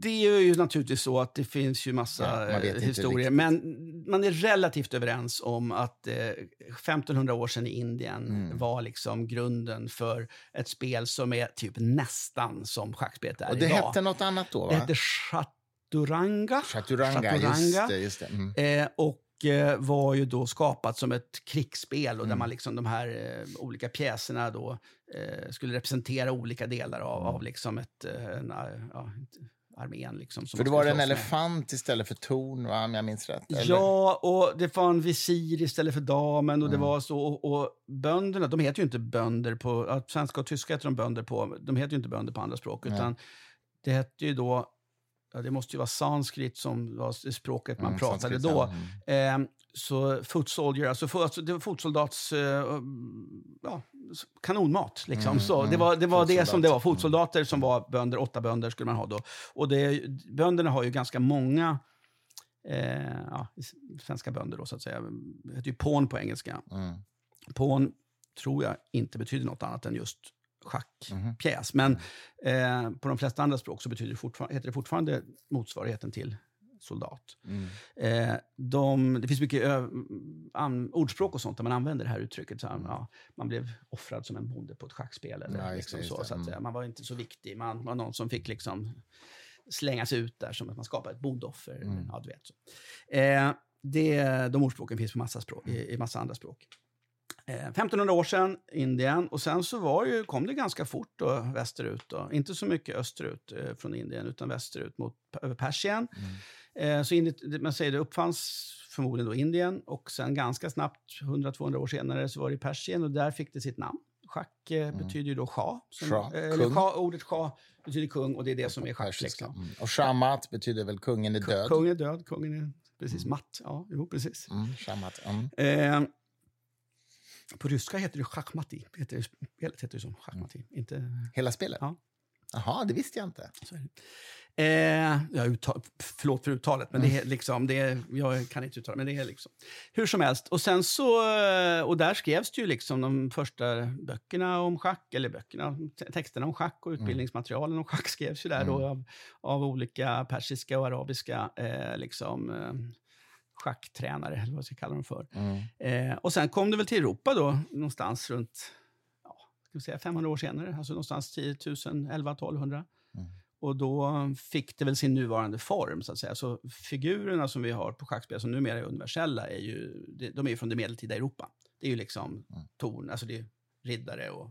det är ju naturligtvis så att det finns ju massa Ja, eh, historier. Men man är relativt överens om att eh, 1500 år sedan i Indien Mm. var liksom grunden för ett spel som är typ nästan som schackspelet är och det idag. hette något annat då, va? det hette Chaturanga. Chaturanga, just Chaturanga. det. Just det. Mm. Eh, och var ju då skapat som ett krigsspel och där Mm. man liksom de här eh, olika pjäserna då eh, skulle representera olika delar av, Mm. av liksom ett, eh, en, eh, ja, armén. Liksom, som För det var en slåss med. elefant istället för torn, va? om jag minns rätt? eller? Ja, och det var en visir istället för damen och det Mm. var så. Och, och bönderna, de heter ju inte bönder på, svenska och tyska heter de bönder på, de heter ju inte bönder på andra språk, Nej. utan det hette ju då, det måste ju vara sanskrit som var språket man Mm, pratade sanskrit, då. ja. Mm. Eh, så foot soldier, alltså, fo- alltså det var fotsoldats eh, ja, kanonmat. Liksom. Mm, så, det mm. var det, var det som det var. Mm. Fotsoldater som var bönder, åtta bönder skulle man ha då. Och det, bönderna har ju ganska många eh, ja, svenska bönder då så att säga. Det heter ju pån på engelska. Mm. Pån tror jag inte betyder något annat än just. Schackpjäs. Men eh, på de flesta andra språk så betyder det fortfarande, heter det fortfarande motsvarigheten till soldat. Mm. Eh, de, det finns mycket ö, an, ordspråk och sånt där man använder det här uttrycket. Så här, ja, man blev offrad som en bonde på ett schackspel. Eller, Ja, liksom så, så att, Mm. man var inte så viktig. Man var någon som fick liksom slängas ut där som att man skapade ett bondoffer. Mm. Ja, du vet så. Eh, det, de ordspråken finns på massa, språk, Mm. i, i massa andra språk. Eh, 1500 år sedan, Indien. Och sen så var ju, kom det ganska fort då, västerut. Då. Inte så mycket österut eh, från Indien, utan västerut mot över Persien. Mm. Eh, så det- man säger det uppfanns förmodligen då Indien och sen ganska snabbt, 100-200 år senare, så var det i Persien och där fick det sitt namn. Schack eh, betyder ju då shah. Som, Mm. Shah, eh, eller shah, ordet shah betyder kung och det är det som är schack. Liksom. Mm. Och shamat betyder väl kungen är död? Kungen är död, kungen är precis matt. Ja, jo, precis. Mm, shamat. Mm. På ryska heter det schachmati. Heter det, spelet heter det som schachmati. Inte, Hela spelet? Ja. Jaha, det visste jag inte. det. Eh, jag uttal, förlåt för uttalet, men det Mm. är liksom, det är, jag kan inte uttala men det är liksom. Hur som helst, och sen så, eh, och där skrevs det ju liksom de första böckerna om schack, eller böckerna, te- texterna om schack och utbildningsmaterialen om schack skrevs ju där då Mm. av, av olika persiska och arabiska eh, liksom, eh, schacktränare, eller vad jag ska kalla dem för. Mm. Eh, och sen kom det väl till Europa då, någonstans runt ja, ska säga 500 år senare, alltså någonstans 10 000, 11 1200. Mm. Och då fick det väl sin nuvarande form, så att säga. Så figurerna som vi har på schackspel, som numera är universella, är ju, de är från det medeltida Europa. Det är ju liksom Mm. torn, alltså det är riddare och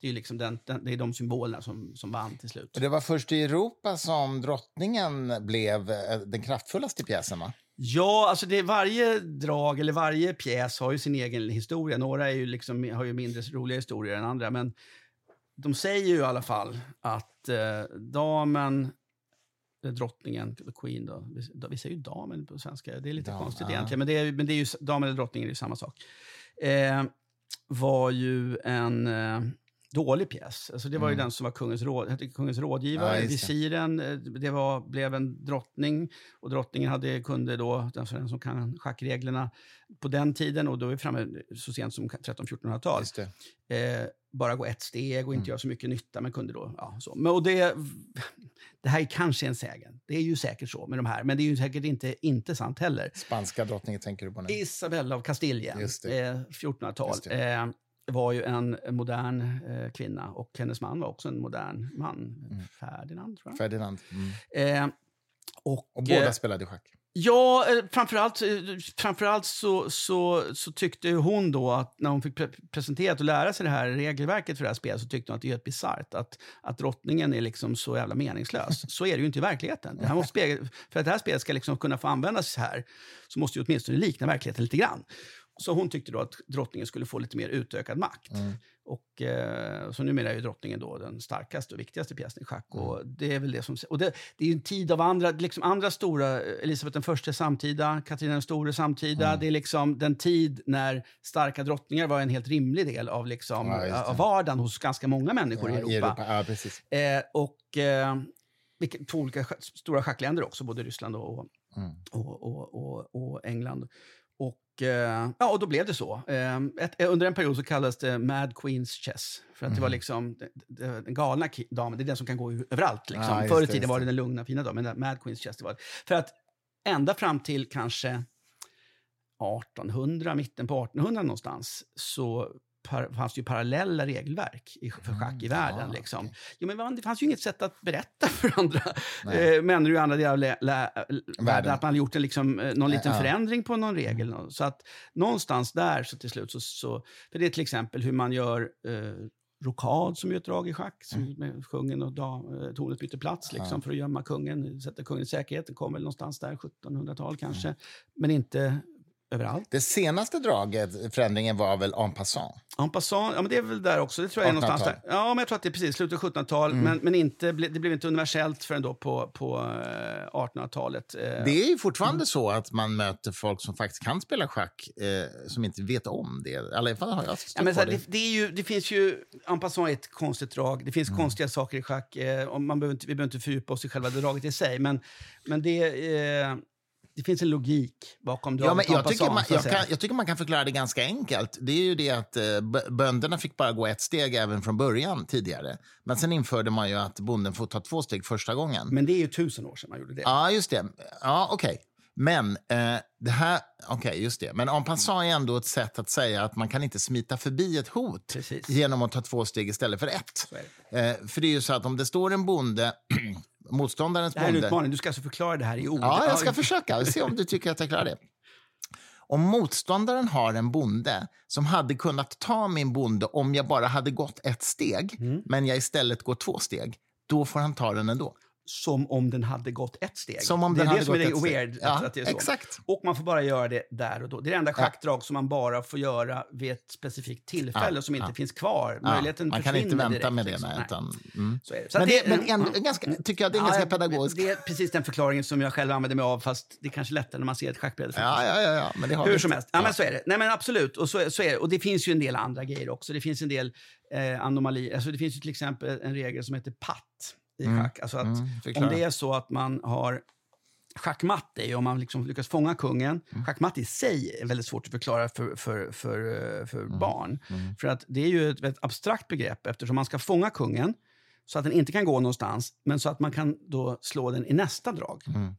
det är ju liksom den, den, det är de symbolerna som, som vann till slut. Och det var först i Europa som drottningen blev eh, den kraftfullaste pjäsen, va? Ja, alltså det, varje drag eller varje pjäs har ju sin egen historia. Några är ju liksom, har ju mindre roliga historier än andra, men de säger ju i alla fall att eh, damen, eh, drottningen, queen då, vi, vi säger ju damen på svenska, det är lite Dam, konstigt ja. egentligen, men det är, men det är ju, damen eller drottningen är ju samma sak. Eh, var ju en eh, dålig pjäs. Alltså det var ju Mm. den som var kungens, råd, kungens rådgivare, Ja, visiren, eh, det var, blev en drottning och drottningen hade, kunde då, den som kan schackreglerna på den tiden, och då är vi framme så sent som 13-1400-tal, Just det. eh, bara gå ett steg och inte Mm. göra så mycket nytta, men kunde då, ja, så. Men, och det, det här är kanske en sägen. Det är ju säkert så med de här, men det är ju säkert inte, inte sant heller. Spanska drottningen tänker du på nu? Isabella av Kastiljen, eh, 1400-tal, Just eh, var ju en modern eh, kvinna och hennes man var också en modern man. Mm. Ferdinand, tror jag. Ferdinand. Mm. Eh, och, Och båda eh, spelade schack. Ja, eh, framförallt, eh, framförallt så, så, så tyckte hon då att när hon fick pre presenterat och lära sig det här regelverket för det här spelet så tyckte hon att det är helt bisarrt att, att drottningen är liksom så jävla meningslös. Så är det ju inte i verkligheten. Det här måste för att det här spelet ska liksom kunna få användas här så måste det åtminstone likna verkligheten lite grann. Så hon tyckte då att drottningen skulle få lite mer utökad makt. Mm. Och, eh, så numera är ju drottningen då den starkaste och viktigaste pjäsen i schack. Mm. Och det är väl det som... Och det, det är ju en tid av andra, liksom andra stora... Elisabeth den första samtida, Katarina den store samtida. Mm. Det är liksom den tid när starka drottningar var en helt rimlig del av, liksom, Ja, av vardagen hos ganska många människor Ja, i Europa. Ja, precis. Eh, och eh, vilket, två olika stora schackländer också, både Ryssland och, Mm. och, och, och, och England. Eh, ja, och då blev det så. Eh, ett, under en period så kallades det Mad Queens Chess. För att det var Mhm. liksom den galna damen, det är den som kan gå överallt. Liksom. Just Förr i tiden var det. den lugna, fina damen, men Mad Queens Chess, det var. För att ända fram till kanske 1800, mitten på 1800 någonstans, så par, fanns det ju parallella regelverk i, för schack i Mm, världen. ja, liksom. okej. Jo, men det fanns ju inget sätt att berätta för andra eh, människor i andra delar av lä- lä- världen att man hade gjort en, liksom, eh, någon liten Ja. förändring på någon regel. Så att någonstans där så till slut så, så för det är till exempel hur man gör eh, rokad som är ett drag i schack, som med kungen och dam, eh, tornet byter plats liksom, Ja. för att gömma kungen, sätta kungen i säkerhet. Det kom väl någonstans där 1700-tal kanske, men inte överallt. Det senaste draget, förändringen, var väl en passant? En passant, ja men det är väl där också. Det tror jag är någonstans 1800-tal. där. Ja, men jag tror att det är precis slutet av 1700-tal, Mm. men, men inte, det blev inte universellt förrän då på, på eh, 1800-talet. Eh, Det är ju fortfarande så att man möter folk som faktiskt kan spela schack eh, som inte vet om det. I alla fall har jag Ja, men här, det. det, är ju, det finns ju, en passant är ett konstigt drag. Det Mm. finns konstiga saker i schack. Eh, man behöver inte, vi behöver inte fördjupa oss i själva draget i sig, men, men det, eh, det finns en logik bakom draget Ja, men en jag, tycker man, jag, kan, jag tycker man kan förklara det ganska enkelt. Det är ju det att eh, bönderna fick bara gå ett steg även från början tidigare. Men sen införde man ju att bonden får ta två steg första gången. Men det är ju tusen år sedan man gjorde det. Ja, just det. Ja, okej. Men eh, det här, okej, just det. Men en passant är ändå ett sätt att säga att man kan inte smita förbi ett hot Precis. genom att ta två steg istället för ett. Det. Eh, för det är ju så att om det står en bonde, motståndarens Det här är en bonde... utmaning. Du ska alltså förklara det här i ord. Ja, jag ska försöka. Se om du tycker att jag klarar det. Om motståndaren har en bonde som hade kunnat ta min bonde om jag bara hade gått ett steg, Mm. men jag istället går två steg, då får han ta den ändå. Som om den hade gått ett steg. Som om det den är hade det som är gått steg. weird. Ja, att, att det är så. exakt. Och man får bara göra det där och då. Det är det enda schackdrag som man bara får göra vid ett specifikt tillfälle Ja, som inte ja. finns kvar. Ja, Möjligheten man kan inte vänta direkt, med det. liksom. Nej, utan, mm. Så är det. Så Men, det, men ändå, ja. ganska, tycker jag det är ganska Ja, pedagogiskt. Det är precis den förklaringen som jag själv använder mig av, fast det är kanske lättare när man ser ett schackbräde. Ja, ja, ja, ja, men det har Hur som helst. Ja, men så är det. Nej, men absolut. Och, så, så är det. och det finns ju en del andra grejer också. Det finns en del eh, anomalier. Alltså, det finns ju till exempel en regel som heter patt i Mm. schack. Alltså att Mm, om det är så att man har Schackmatt är ju om man liksom lyckas fånga kungen. Mm. Schackmatt i sig är väldigt svårt att förklara för, för, för, eh, för Mm. barn. För att det är ju ett väldigt abstrakt begrepp eftersom man ska fånga kungen så att den inte kan gå någonstans, men så att man kan då slå den i nästa drag. Mm.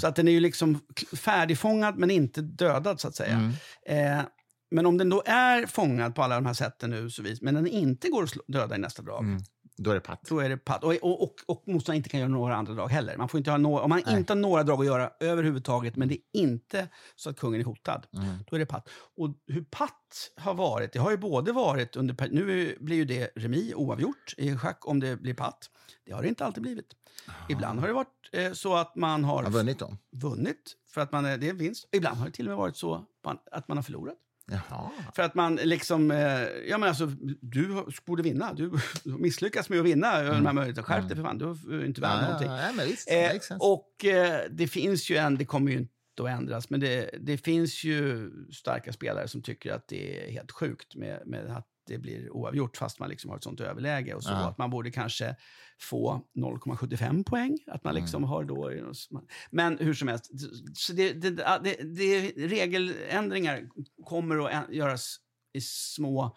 Så att den är ju liksom färdigfångad men inte dödad så att säga. Mm. Eh, men om den då är fångad på alla de här sätten nu, så vis, men den inte går att döda i nästa drag, Mm. Då är det patt. då är det patt. Och, och, och, och motståndaren inte kan göra några andra drag heller. Man får inte ha några, om man Nej. inte har några drag att göra överhuvudtaget, men det är inte så att kungen är hotad, Mm. då är det patt. Och hur patt har varit, det har ju både varit under... Nu blir ju det remi, oavgjort, i schack om det blir patt. Det har det inte alltid blivit. Ibland har det varit eh, så att man har Har vunnit dem? vunnit för att man det är en vinst. Ibland har det till och med varit så att man har förlorat. Jaha. För att man liksom, eh, ja men alltså, du borde vinna. Du har misslyckats med att vinna mm. de här möjligheterna. Skärp dig för fan, du är inte värd Ja, någonting. ja, visst. Eh, och eh, det finns ju en, det kommer ju inte att ändras, men det, det finns ju starka spelare som tycker att det är helt sjukt med, med att det blir oavgjort fast man liksom har ett sånt överläge och så. Ja. Att man borde kanske få 0,75 poäng. Att man liksom Mm. har då... Men hur som helst, så det, det, det, det, regeländringar kommer att göras i små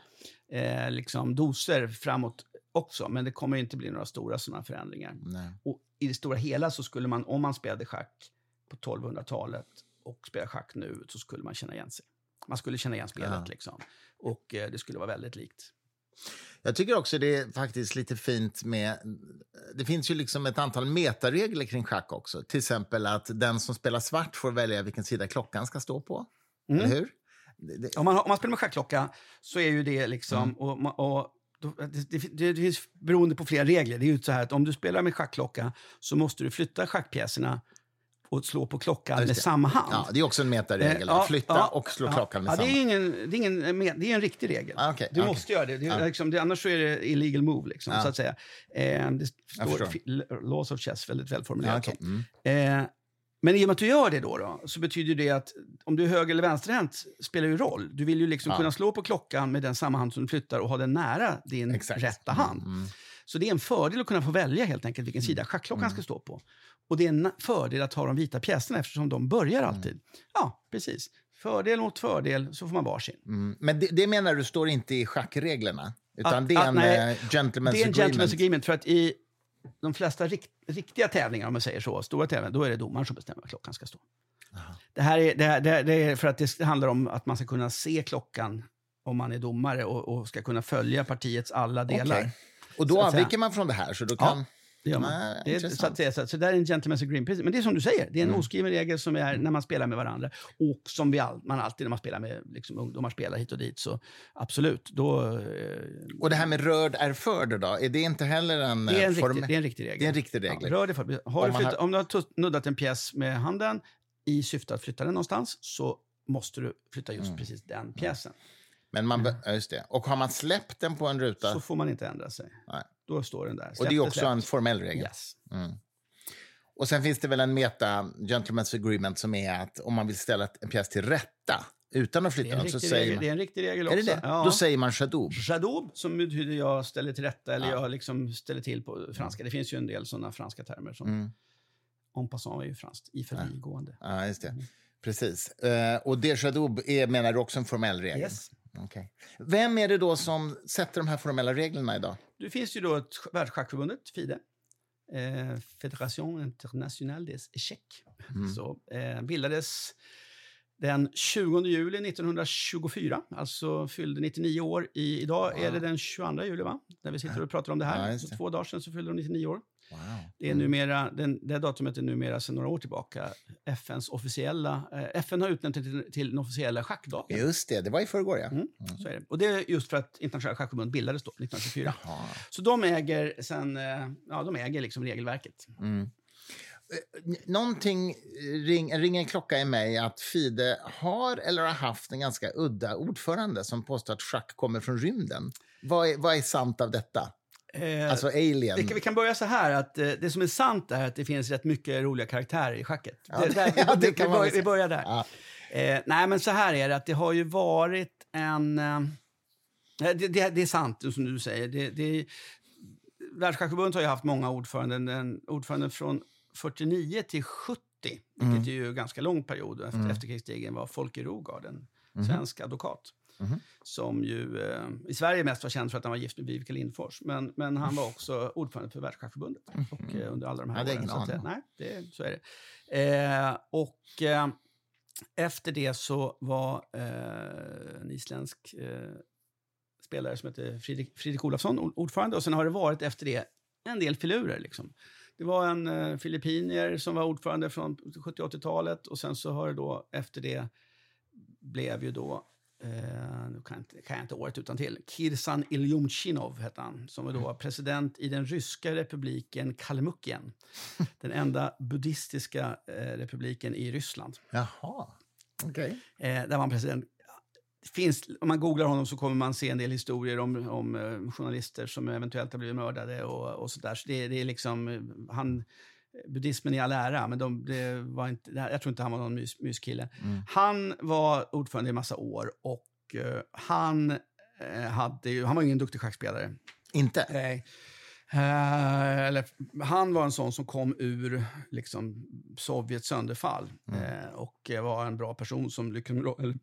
eh, liksom doser framåt också, men det kommer inte bli några stora sådana förändringar. Nej. Och i det stora hela så skulle man, om man spelade schack på 1200-talet och spelar schack nu, så skulle man känna igen sig. Man skulle känna igen spelet Ja. liksom. Och eh, det skulle vara väldigt likt. Jag tycker också det är faktiskt lite fint med... Det finns ju liksom ett antal metaregler kring schack också. Till exempel att den som spelar svart får välja vilken sida klockan ska stå på. Mm. Eller hur? Det, Om man, om man spelar med schackklocka så är ju det liksom... Mm. Och, och, det, det, det finns beroende på flera regler. Det är ju så här att om du spelar med schackklocka så måste du flytta schackpjäserna och slå på klockan Ja, med samma hand. ja, det är också en metaregel. Eh, ja, att flytta ja, och slå klockan med samma. Det är, ingen, det, är ingen, det är en riktig regel. Ah, okej, du okej. måste göra det. det, är Ja. liksom, det annars är det illegal move, liksom, Ja. så att säga. Eh, det står fi- Laws of chess, väldigt välformulerat. okej. mm. Eh, men i och med att du gör det då, då så betyder det att om du är höger eller vänsterhänt spelar ju roll. Du vill ju liksom kunna slå på klockan med den samma hand som du flyttar och ha den nära din Exakt. rätta hand. Mm, mm. Så det är en fördel att kunna få välja helt enkelt vilken sida schackklockan ska stå på. Och det är en fördel att ha de vita pjäserna eftersom de börjar Mm. alltid. Ja, precis. fördel mot fördel så får man varsin. Mm. Men det, det menar du står inte i schackreglerna? Utan Att- det är att- en nej, eh, gentleman's Det är en agreement? gentleman's agreement för att i de flesta rikt, riktiga tävlingar, om man säger så, stora tävlingar, då är det domaren som bestämmer vad klockan ska stå. Det här är, det, här, det, är för att det handlar om att man ska kunna se klockan om man är domare och, och ska kunna följa partiets alla delar. Okej. Och då avviker man från det här? Så då kan... Det gör man. Nej, det är, så, att, är- så, så det är en gentleman's agreement. Men det är som du säger, det är en Mm. oskriven regel som är när man spelar med varandra. Och som vi all, man alltid när man spelar med liksom, ungdomar spelar hit och dit, så absolut. Då, eh, Och det här med rörd är förd då? Är det inte heller en, det, är en eh, form... riktig, det är en riktig regel. Det är en riktig regel. Ja, rör det för, har Om du flyttat, har- Om du har nuddat en pjäs med handen i syfte att flytta den någonstans så måste du flytta just Mm. precis den pjäsen. Men man, ja, just det. Och har man släppt den på en ruta? Så får man inte ändra sig. Nej. Då står den där. och Släpp det är också en släppt. formell regel? Yes. Mm. Och sen finns det väl en meta gentleman's agreement som är att om man vill ställa en pjäs till rätta utan att flytta är, en den så säger regel, man... det är en riktig regel Är också. det det? Ja. Då säger man shadoub. Shadoub, som betyder jag ställer till rätta eller Ja. jag liksom ställer till på franska. Det finns ju en del sådana franska termer som Mm. en passant är ju franskt, i förbigående. Ja, just Mm. det. Precis. Eh, och det shadoub är, menar du, också en formell regel? Yes. Okej. Vem är det då som sätter de här formella reglerna idag? Det finns ju då ett sch- världsschackförbundet, FIDE. Eh, Fédération Internationale des Échecs. Mm. Så, eh, bildades den 20 juli 1924, alltså fyllde 99 år. I, idag är det den 22 juli, va? När vi sitter och pratar om det Ja, här. just Så två dagar sedan så fyllde de 99 år. Wow. Det, är numera, den, det datumet är numera sedan några år tillbaka FNs officiella... Eh, FN har utnämnt det till, till den officiella schackdagen. Just det, det var i förrgår, ja. Mm. Så är det. Och det är just för att Internationella schackförbundet bildades då, 1924. Jaha. Så de äger, sen, eh, ja, de äger liksom regelverket. Mm. Eh, Någonting ring, ringer en klocka i mig att Fide har eller har haft en ganska udda ordförande som påstår att schack kommer från rymden. Vad är, vad är sant av detta? Eh, Alltså alien. vi, kan, vi kan börja så här, att eh, det som är sant är att det finns rätt mycket roliga karaktärer i schacket. Ja, det, där, ja, det vi, kan vi, börjar, vi börjar där. Ja. Eh, nej, men så här är det, att det har ju varit en... Eh, det, det, det är sant, som du säger. Det, det, Världsschackförbundet har ju haft många ordföranden. Den, ordföranden från 49 till 70, vilket är ju en ganska lång period efter Mm. efterkrigstiden, var Folke Rogard, en Mhm. svensk advokat. Mhm. Som ju eh, i Sverige mest var känd för att han var gift med Vivica Lindfors. Men, men han var också ordförande för Världsschackförbundet och, eh, under alla de här Ja, det är åren. Så, att, nej, det, så är det. Eh, och eh, efter det så var eh, en isländsk eh, spelare som heter Fredrik, Fredrik Olofsson ord- ordförande. Och sen har det varit efter det en del filurer. Liksom. Det var en eh, filippinier som var ordförande från 70-80-talet och sen så har det då efter det blev ju då Eh, nu kan, jag inte- kan jag inte året utan till. Kirsan Iljumchinov hette han, som var då var president i den ryska republiken Kalmukien. den enda buddhistiska eh, republiken i Ryssland. Jaha, okej. Eh, där var han president. Finns, om man googlar honom så kommer man se en del historier om, om eh, journalister som eventuellt har blivit mördade och, och sådär. Så det, det är liksom, eh, han, buddhismen i all ära, men de, det var inte, jag tror inte han var någon mys, myskille. Mm. Han var ordförande i massa år och eh, han, eh, hade ju, han var ingen duktig schackspelare. Inte? Nej. Eh, eller, han var en sån som kom ur liksom, Sovjets sönderfall eh, och var en bra person som lyckades... Eller,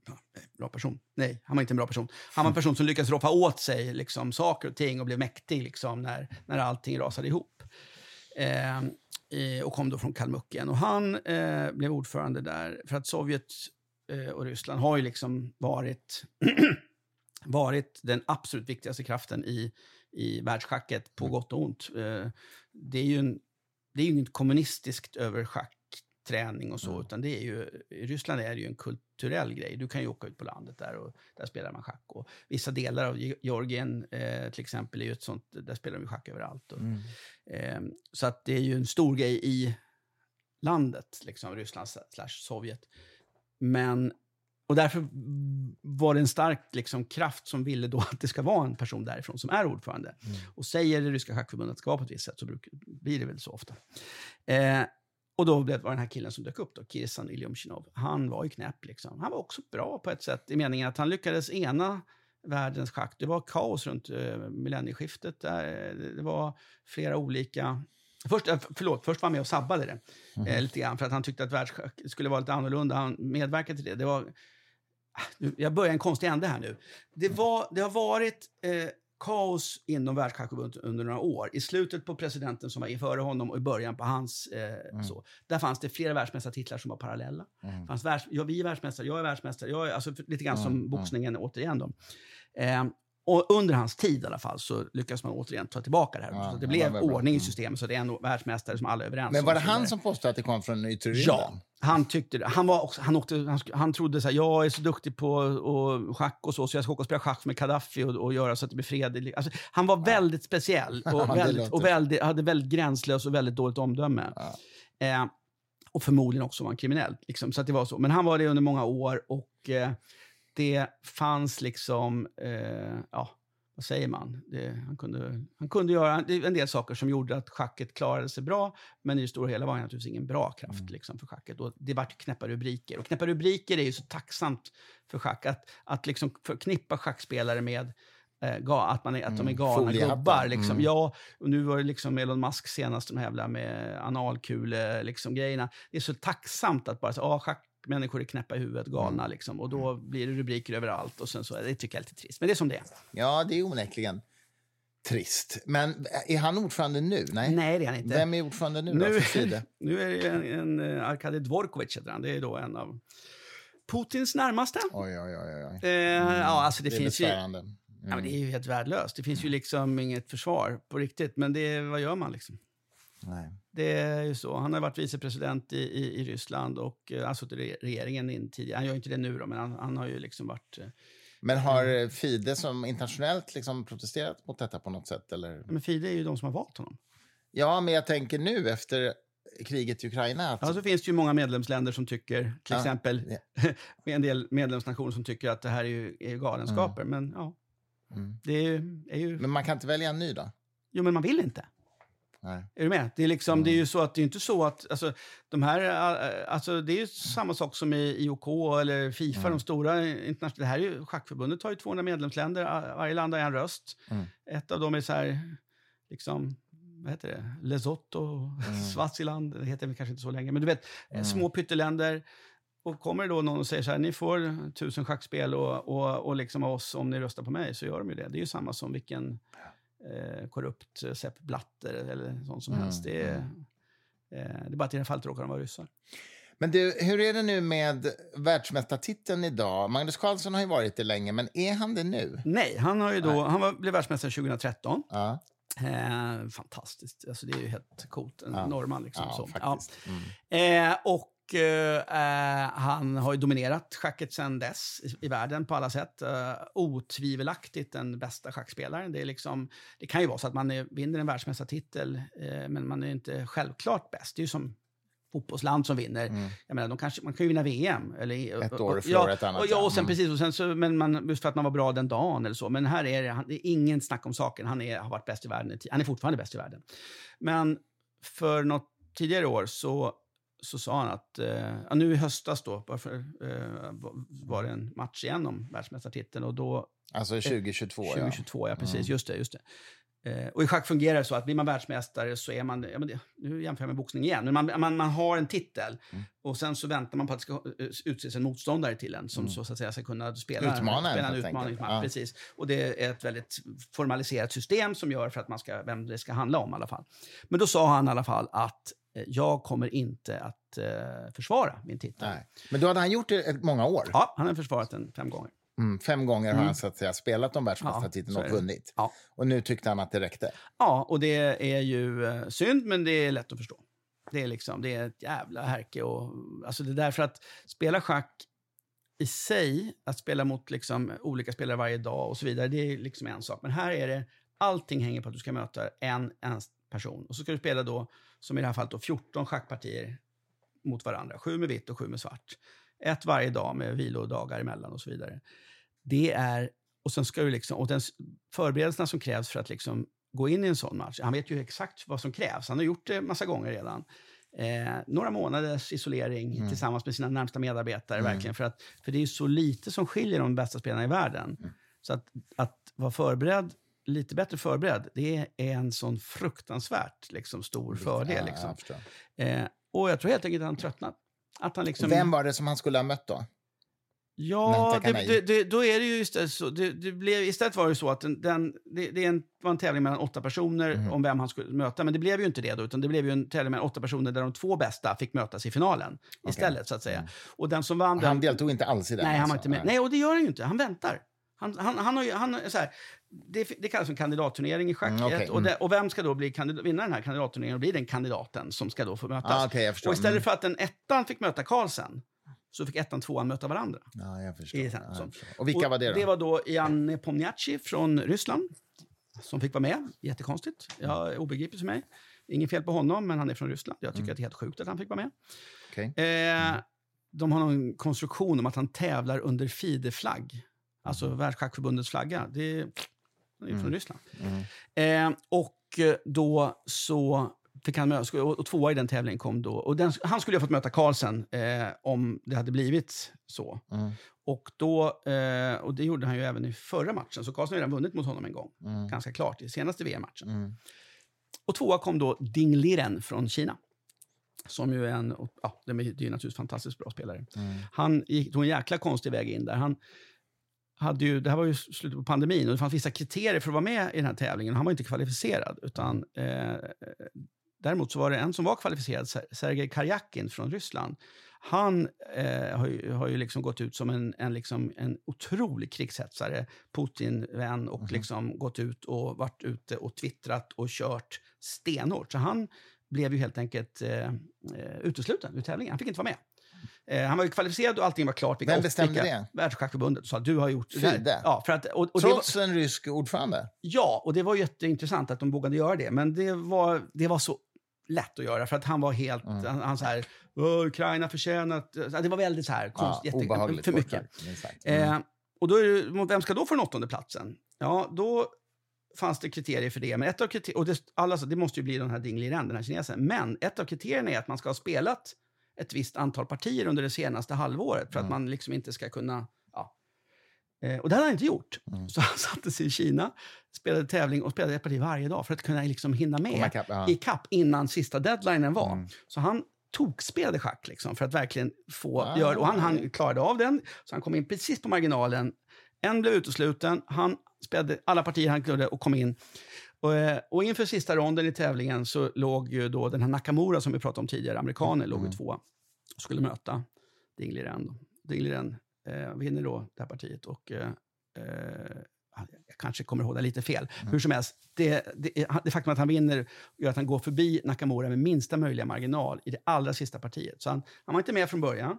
bra person? Nej, han var inte en bra person. Han var en person som lyckades roffa åt sig liksom, saker och ting och blev mäktig liksom, när, när allting rasade ihop. Eh, och kom då från Kalmukien. Och han eh, blev ordförande där för att Sovjet eh, och Ryssland har ju liksom varit, varit den absolut viktigaste kraften i, i världsschacket på gott och ont. Eh, det är ju en, det är inget kommunistiskt över schackträning och så, Mm. utan det är ju, i Ryssland är det ju en kulturell grej. Du kan ju åka ut på landet där och där spelar man schack. Och vissa delar av Ge- Georgien eh, till exempel är ju ett sånt, där spelar de ju schack överallt. Och, Mm. Eh, så att det är ju en stor grej i landet, liksom Ryssland slash Sovjet. Men, och därför var det en stark liksom, kraft som ville då att det ska vara en person därifrån som är ordförande. Mm. Och säger det ryska schackförbundet att det ska vara på ett visst sätt så brukar, blir det väl så ofta. Eh, och då blev det var den här killen som dök upp, då, Kirsan Iljumchinov. Han var ju knäpp. Liksom. Han var också bra på ett sätt i meningen att han lyckades ena världens schack. Det var kaos runt eh, millennieskiftet. Där. Det var flera olika... Först, eh, förlåt, först var han med och sabbade det eh, lite grann för att han tyckte att världsschack skulle vara lite annorlunda. Han medverkade till det. Det var Nu- Jag börjar en konstig ände här nu. Det, var, det har varit eh, kaos inom Världsschackförbundet under några år. I slutet på presidenten som var före honom och i början på hans. Eh, så. Där fanns det flera världsmästartitlar som var parallella. Mm. Fanns världs, ja, vi är världsmästare, jag är världsmästare. Jag är, alltså, lite grann som Mm, boxningen återigen. Då. Eh, och under hans tid i alla fall så lyckades man återigen ta tillbaka det här. Ja, så det blev ordning i Mm. systemet så det är en världsmästare som alla är överens Men var det han som påstod att det kom från yttre rymden? Ja, han tyckte det. Han, var också, han, åkte, han, han trodde så här, jag är så duktig på och schack och så, så jag ska åka och spela schack med Gaddafi och, och göra så att det blir fred. Alltså, han var väldigt speciell Ja, och, det väldigt, och väldigt, hade väldigt gränslös och väldigt dåligt omdöme. Ja. Eh, och förmodligen också var han kriminell. Liksom, så att det var så. Men han var det under många år och eh, det fanns liksom, eh, ja, vad säger man? Det, han, kunde, han kunde göra en del saker som gjorde att schacket klarade sig bra, men i det stora hela var han naturligtvis ingen bra kraft Mm. liksom, för schacket. Och det vart knäppa rubriker. Och knäppa rubriker är ju så tacksamt för schack, att, att liksom förknippa schackspelare med eh, ga, att, man är, att de är Mm, galna foliehattar. gubbar. Liksom. Mm. Ja, och nu var det liksom Elon Musk senast de jävla med analkule liksom, grejerna. Det är så tacksamt att bara säga, ah, schackmänniskor är knäppa i huvudet, galna Mm. liksom. Och då blir det rubriker överallt och sen så, det tycker jag är lite trist. Men det är som det är. ja, det är onekligen trist. Men är han ordförande nu? Nej. Nej, det är han inte. Vem är ordförande nu, då? nu, Fide? nu är det en, en eh, Arkadij Dvorkovic heter han. Det är då en av Putins närmaste. Oj, oj, oj. oj. Eh, ja, alltså det, det finns ju... Mm. Ja, men det är ju helt värdelöst. Det finns ju liksom inget försvar på riktigt. Men det, vad gör man liksom? Nej. Det är ju så. Han har varit vicepresident i, i, i Ryssland och eh, alltså re- regeringen in tidigare. Han gör inte det nu då, men han, han har ju liksom varit... eh, Men har Fide som internationellt liksom protesterat mot detta på något sätt? Eller? Men Fide är ju de som har valt honom. Ja, men jag tänker nu efter kriget i Ukraina. Att, Ja, så finns det ju många medlemsländer som tycker, till Ja. exempel med en del medlemsnationer som tycker att det här är ju, är ju galenskaper. Men ja, Mm. det är ju, är ju... Men man kan inte välja en ny då? Jo, men man vill inte. Nej. Är du med? Det är, liksom, Mm. det är ju så att det är inte så att... Alltså, de här, äh, alltså, det är ju samma sak som i IOK eller Fifa, Mm. de stora internationella... Det här är ju, schackförbundet har ju 200 medlemsländer, varje land har en röst. Mm. Ett av dem är så här, liksom, vad heter det? Lesotho, Mm. Swaziland, det heter väl kanske inte så länge, men du vet, Mm. små pytteländer. Och kommer det då någon och säger så här, ni får tusen schackspel och, och, och liksom av oss om ni röstar på mig, så gör de ju det. Det är ju samma som vilken eh, korrupt Sepp Blatter eller sånt som Mm, helst. Det är, eh, det är bara att i det här fallet råkar de vara ryssar. Men du, hur är det nu med världsmästartiteln idag? Magnus Carlsen har ju varit det länge, men är han det nu? Nej, han, har ju då, Nej. han var, blev världsmästare 2013. Ja, Eh, fantastiskt. Alltså, det är ju helt coolt. En Ja. norrman liksom. ja så. faktiskt. Mm. Eh, och eh, eh, han har ju dominerat schacket sedan dess i, i världen på alla sätt. Eh, otvivelaktigt den bästa schackspelaren. Det, är liksom, det kan ju vara så att man är, vinner en världsmästartitel, eh, men man är inte självklart bäst. Det är ju som fotbollsland som vinner. Mm. Jag menar, de kanske, man kan ju vinna VM. Eller, Ett och- år och- förlorar ja, ett annat, Och, ja, och sen Mm. precis. Och sen så, men man, just för att man var bra den dagen eller så. Men här är det, han, det är ingen snack om saken. Han är, har varit bäst i världen. Han är fortfarande bäst i världen. Men för något tidigare år så, så sa han att, eh, ja, nu i höstas då, bara för, eh, var det en match igen om världsmästartiteln och då Alltså 2022, 2022, ja. precis. Mm. Just det. Just det. Eh, och i schack fungerar det så att blir man världsmästare så är man, ja, men det, nu jämför jag med boxning igen, men man, man, man har en titel Mm. och sen så väntar man på att det ska eh, utses en motståndare till en som Mm. så, så att säga ska kunna spela, Utmana en, spela en utmaningsmatch. Ja. Precis. Och det är ett väldigt formaliserat system som gör för att man ska, vem det ska handla om i alla fall. Men då sa han i alla fall att eh, jag kommer inte att eh, försvara min titel. Nej. Men då hade han gjort det ett många år. Ja, han har försvarat den fem gånger. Mm, fem gånger har Mm. han så att säga, spelat om världsmästartiteln Ja, och vunnit. Ja. Och nu tyckte han att det räckte. Ja, och det är ju eh, synd, men det är lätt att förstå. Det är liksom, det är ett jävla härke och, alltså det är därför att spela schack i sig, att spela mot liksom olika spelare varje dag och så vidare, det är liksom en sak. Men här är det, allting hänger på att du ska möta en, en person. Och så ska du spela då, som i det här fallet då, 14 schackpartier mot varandra. Sju med vitt och sju med svart. Ett varje dag med vilodagar emellan och så vidare. Det är, och sen ska du liksom, och den förberedelserna som krävs för att liksom gå in i en sån match. Han vet ju exakt vad som krävs. Han har gjort det massa gånger redan. Eh, några månaders isolering Mm. tillsammans med sina närmsta medarbetare. Mm. verkligen. För, att, för det är så lite som skiljer de bästa spelarna i världen. Mm. Så att, att vara förberedd, lite bättre förberedd, det är en sån fruktansvärt liksom, stor fördel. Ja, Liksom. jag. Eh, och jag tror helt enkelt att han tröttnat. Att han liksom... Vem var det som han skulle ha mött då? Ja, det, det, det, då är det ju istället så. Det, blev, istället var det så att den, den, det, en, var en tävling mellan åtta personer Mhm. om vem han skulle möta. Men det blev ju inte det då, utan det blev ju en tävling mellan åtta personer där de två bästa fick mötas i finalen istället, så att säga. Och den som vann... Mm. Han deltog inte alls i den? nej, han var alltså. inte med. Nej, och det gör han ju inte. Han väntar. Han, han, han har ju, han, så här, det, det kallas för kandidatturnering i schack. Mm, okej, och, det, och vem ska då bli vinna den här kandidatturneringen och bli den kandidaten som ska då få mötas? Ah, förstår. och istället Mm. för att den ettan fick möta Carlsen, så fick ettan och tvåan möta varandra. Ja, jag förstår. I Ja, sen- jag förstår. Och vilka var det då? Det var då Janne Pomniachi från Ryssland som fick vara med. Jättekonstigt. Ja, obegripligt för mig. Inget fel på honom, men han är från Ryssland. Jag tycker Mm. att det är helt sjukt att han fick vara med. Okej. Eh, de har någon konstruktion om att han tävlar under FIDE-flagg. Alltså Världsschackförbundets flagga. Det är, det är från Mm. Ryssland. Mm. Eh, och eh, då så fick han möta, och, tvåa i den tävlingen kom då. Och den, han skulle ha fått möta Carlsen eh, om det hade blivit så. Mm. Och, då, eh, och det gjorde han ju även i förra matchen. Så Carlsen har redan vunnit mot honom en gång. Mm. Ganska klart, i senaste VM-matchen. Mm. Och tvåa kom då Ding Liren från Kina. Som ju är en, och, ja, det är ju naturligtvis fantastiskt bra spelare. Mm. Han gick, tog en jäkla konstig väg in där. Han hade ju, det här var ju slutet på pandemin och det fanns vissa kriterier för att vara med i den här tävlingen. Han var inte kvalificerad. Utan, eh, däremot så var det en som var kvalificerad, Ser- Sergej Karjakin från Ryssland. Han eh, har ju, har ju liksom gått ut som en, en, liksom, en otrolig krigshetsare, Putin-vän och liksom gått ut och varit ute och twittrat och kört stenhårt. Så han blev ju helt enkelt eh, eh, utesluten ur tävlingen. Han fick inte vara med. Eh, han var ju kvalificerad och allting var klart. Vem bestämde det? Världsschackförbundet sa du har gjort det. FIDE? Ja, för att, och, och det var, Trots en rysk ordförande? ja, och det var jätteintressant att de vågade göra det. Men det var, det var så lätt att göra för att han var helt, Mm. han, han så här, "Åh, Ukraina förtjänat, det var väldigt så här, konst, Ja, jätte- för mycket. sagt. Mm. Eh, och då det, vem ska då få den åttonde platsen? Ja, då fanns det kriterier för det. Men ett av kriterier, och det, alla, sa, det måste ju bli den här Ding Liren, den här kinesen. Men ett av kriterierna är att man ska ha spelat ett visst antal partier under det senaste halvåret för att Mm. man liksom inte ska kunna... Ja. Eh, och det hade han inte gjort. Mm. Så han satte sig i Kina, spelade tävling och spelade ett parti varje dag för att kunna liksom hinna med ikapp, ja. i kapp innan sista deadlinen var. Mm. Så han tokspelade schack liksom, för att verkligen få Ah. göra... Och han, han klarade av den, så han kom in precis på marginalen. En blev utesluten, han spelade alla partier han kunde och kom in. Och, eh, och inför sista ronden i tävlingen så låg ju då den här Nakamura som vi pratade om tidigare, amerikaner, låg ju Mm. tvåa. Skulle möta Ding Liren. då. Ding Liren eh, vinner då det här partiet och eh, eh, jag kanske kommer ihåg det lite fel. Mm. Hur som helst, det, det, det faktum att han vinner gör att han går förbi Nakamura med minsta möjliga marginal i det allra sista partiet. Så han, han var inte med från början.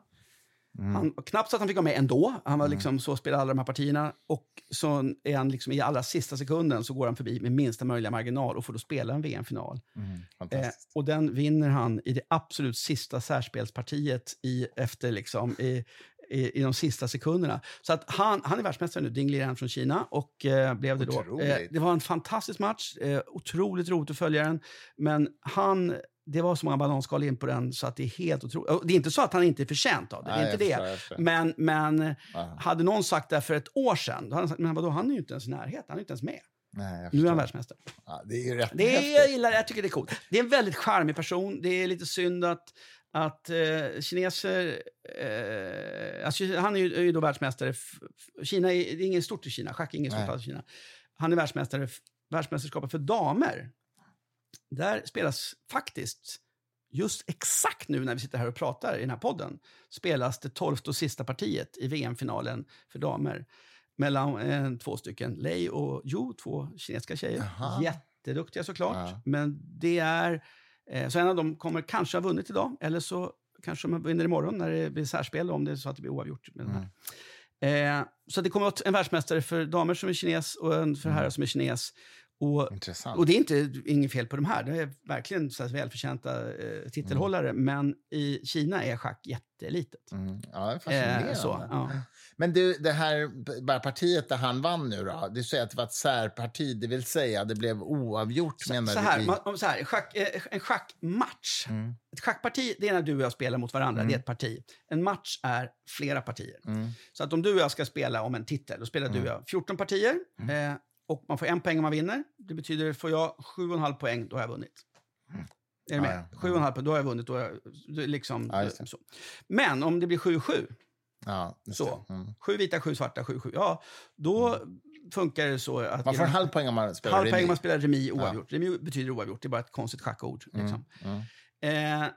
Mm. Han, knappt så att han fick vara med ändå. Han var liksom så spelade alla de här partierna. Och så är han liksom i allra sista sekunden så går han förbi med minsta möjliga marginal och får då spela en VM-final. Mm. Eh, och den vinner han i det absolut sista särspelspartiet i, efter liksom, i, i, i de sista sekunderna. Så att han, han är världsmästare nu, Ding Liren från Kina. Och eh, blev det då. Eh, det var en fantastisk match, eh, otroligt roligt att följa den. Men han, det var så många bananskal in på den så att det är helt otroligt. Det är inte så att han inte är förtjänt av det, det är Nej, inte det. förstår. Men, men hade någon sagt det för ett år sedan, då hade han sagt, men vadå, han är ju inte ens i närheten, han är inte ens med. Nej, Nu är han världsmästare. Ja, det är rätt Det är, jag gillar jag tycker det är coolt. Det är en väldigt charmig person. Det är lite synd att, att eh, kineser... Eh, alltså, han är ju, är ju då världsmästare. Kina är, det är inget stort i Kina. Schack är inget stort Nej. alls i Kina. Han är världsmästare, världsmästerskapet för damer. Där spelas faktiskt, just exakt nu när vi sitter här och pratar i den här podden, spelas det tolfte och sista partiet i VM-finalen för damer. Mellan eh, två stycken, Lei och Yu, två kinesiska tjejer. Jaha. Jätteduktiga såklart. Ja. Men det är... Eh, så en av dem kommer kanske ha vunnit idag, eller så kanske de vinner imorgon när det blir särspel, om det är så att det blir oavgjort. Med. Mm. Eh, så det kommer att en världsmästare för damer som är kines och en för herrar som är kines. Och, Intressant. och det är inte inget fel på de här. Det är verkligen så här välförtjänta eh, titelhållare. Men i Kina är schack jättelitet. Mm. Ja, är fascinerande. Eh, så, ja. Men du, det här bara partiet där han vann nu då? Du säger att det var ett särparti, det vill säga det blev oavgjort menar Så du? här, i- man, så här schack, eh, en schackmatch. Mm. Ett schackparti det är när du och jag spelar mot varandra. Mm. Det är ett parti. En match är flera partier. Mm. Så att om du och jag ska spela om en titel, då spelar du och jag 14 partier. Mm. Eh, och man får en poäng om man vinner. Det betyder, får jag 7,5 poäng, då har jag vunnit. Är du Ja, med? ja. 7,5 poäng, då har jag vunnit. Då har jag, liksom, Ja, så. Men om det blir 7-7, Ja, Så. Mm. Sju vita, sju svarta, sju, sju. Ja, då funkar det så att... Man får en halv poäng om man spelar halv poäng om man spelar remis oavgjort. Remis betyder oavgjort, det är bara ett konstigt schackord. Liksom. Mm. Mm. Eh,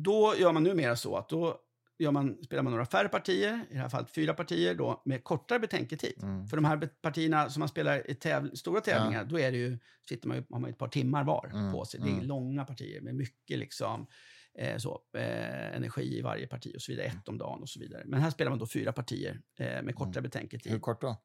då gör man numera så att då gör man, spelar man några färre partier, i det här fallet fyra partier, då, med kortare betänketid. Mm. För de här partierna som man spelar i täv stora tävlingar, då är det ju, sitter man ju, har man ett par timmar var Mm, på sig. Det är mm. långa partier med mycket liksom, eh, så, eh, energi i varje parti och så vidare, ett om dagen och så vidare. Men här spelar man då fyra partier eh, med kortare betänketid Hur kort då?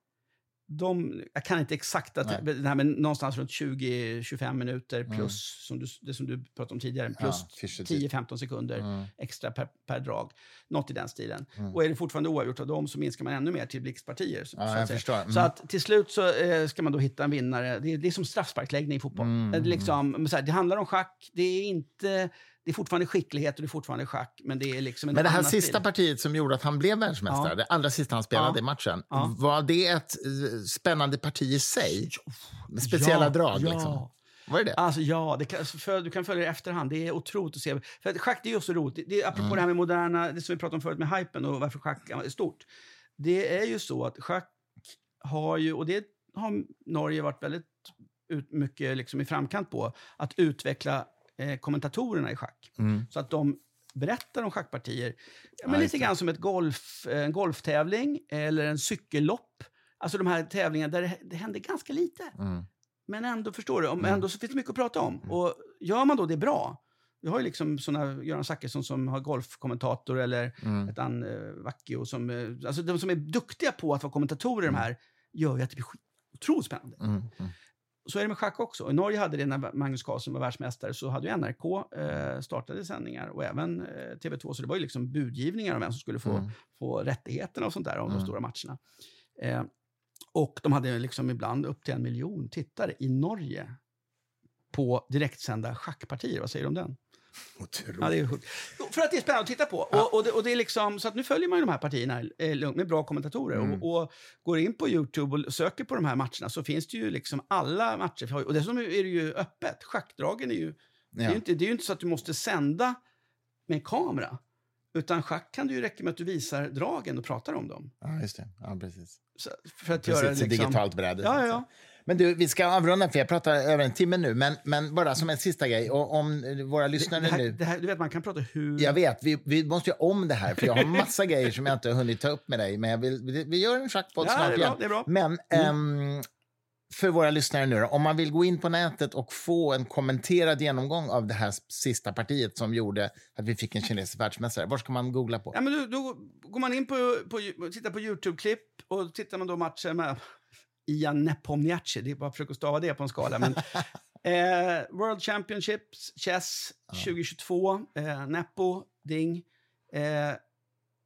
De, jag kan inte exakt, att, det här, men någonstans runt 20-25 minuter Mm. plus, som du, det som du pratade om tidigare, Ja, plus fysiotid. 10-15 sekunder Mm. extra per, per drag. Något i den stilen. Mm. Och är det fortfarande oavgjort av dem så minskar man ännu mer till blixtpartier. Så, så Ja, att jag säga. förstår. Mm. Så att till slut så eh, ska man då hitta en vinnare. Det är, det är som straffsparksläggning i fotboll. Mm, Det, liksom, så här, det handlar om schack, det är inte... Det är fortfarande skicklighet och det är fortfarande schack, men det är liksom en Men det här sista stil. partiet som gjorde att han blev världsmästare, Ja. det allra sista han spelade Ja. i matchen, Ja. var det ett eh, spännande parti i sig? Med speciella drag? Liksom. Var det det? Alltså ja, det kan, för, du kan följa det i efterhand. Det är otroligt att se. För att schack det är ju så roligt. Det, det, apropå Mm. det här med moderna, det som vi pratade om förut med hypen och varför schack är stort. Det är ju så att schack har ju, och det har Norge varit väldigt ut, mycket liksom i framkant på, att utveckla eh, kommentatorerna i schack. Mm. Så att de berättar om schackpartier. Ja, men just lite grann som ett golf, eh, en golftävling eller en cykellopp. Alltså de här tävlingarna där det, det händer ganska lite. Mm. Men ändå, förstår du, om, Mm. ändå så finns det mycket att prata om. Och gör man då det bra, vi har ju liksom såna Göran Zachrisson som har golfkommentator eller Mm. ett an uh, Vacchio som, eh, alltså de som är duktiga på att vara kommentatorer de här, gör ju att det blir skit, otroligt spännande. Så är det med schack också. I Norge hade det när Magnus Carlsen var världsmästare, så hade ju NRK eh, startade sändningar och även eh, TV2, så det var ju liksom budgivningar om vem som skulle få, Mm. få rättigheterna och sånt där om de Mm. stora matcherna. Eh, och de hade liksom ibland upp till en miljon tittare i Norge på direktsända schackpartier. Vad säger du om den? Otroligt. Ja, det är sjukt. För att det är spännande att titta på. Och, och, det, och det är liksom, så att nu följer man ju de här partierna eh, med bra kommentatorer. Mm. Och, och går in på Youtube och söker på de här matcherna så finns det ju liksom alla matcher. Och dessutom är det ju öppet. Schackdragen är ju... Det, är Ja. ju inte, det är ju inte så att du måste sända med kamera. Utan schack kan det ju räcka med att du visar dragen och pratar om dem. ja, just det. Ja, precis. Så, för att Precis, göra liksom... digitalt bräde. Ja, ja, ja. Men du, vi ska avrunda för jag pratar över en timme nu. Men, men bara som en sista grej, och om våra lyssnare Det, det, här, nu... det här, du vet, man kan prata hur... Jag vet, vi, vi måste göra om det här, för jag har massa grejer som jag inte har hunnit ta upp med dig. Men jag vill, vi, gör en schackpodd Ja, snart igen. det är bra. Men ehm, för våra lyssnare nu då, om man vill gå in på nätet och få en kommenterad genomgång av det här sista partiet som gjorde att vi fick en kinesisk världsmästare, var ska man googla på? Ja, men då, då går man in på, på, tittar på Youtube-klipp och tittar man då matcher med Ian Nepomniachtchi, det är bara att försöka stava det på en skala. Men, eh, World Championships, Chess 2022, eh, Nepo, Ding, eh,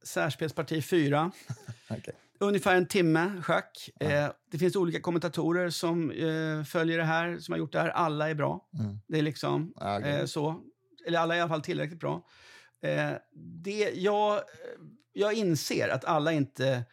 Särspelsparti 4. Okej. Ungefär en timme schack. Eh, det finns olika kommentatorer som eh, följer det här, som har gjort det här. Alla är bra. Mm. Det är liksom Ja, okej. eh, så. Eller alla är i alla fall tillräckligt bra. Eh, det, jag, jag inser att alla inte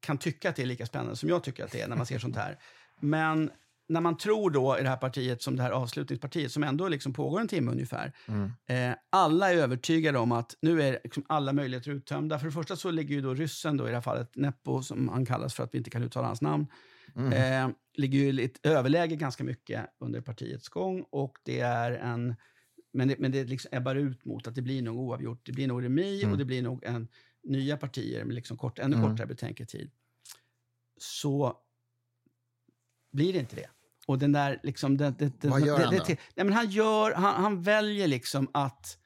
kan tycka att det är lika spännande som jag tycker att det är när man ser sånt här. Men när man tror då i det här partiet, som det här avslutningspartiet, som ändå liksom pågår en timme ungefär. Mm. Eh, alla är övertygade om att nu är liksom alla möjligheter uttömda. För det första så ligger ju då ryssen, då, i det här fallet Neppo, som han kallas för att vi inte kan uttala hans namn, Mm. eh, ligger ju i ett överläge ganska mycket under partiets gång. Och det är en... Men det, men det liksom ebbar ut mot att det blir nog oavgjort. Det blir nog remis Mm. och det blir nog en, nya partier med liksom kort, ännu Mm. kortare betänketid. Så blir det inte det. Och den där liksom... Det, det, det, Vad gör det, han det, då? nej, men han, gör, han, han väljer liksom att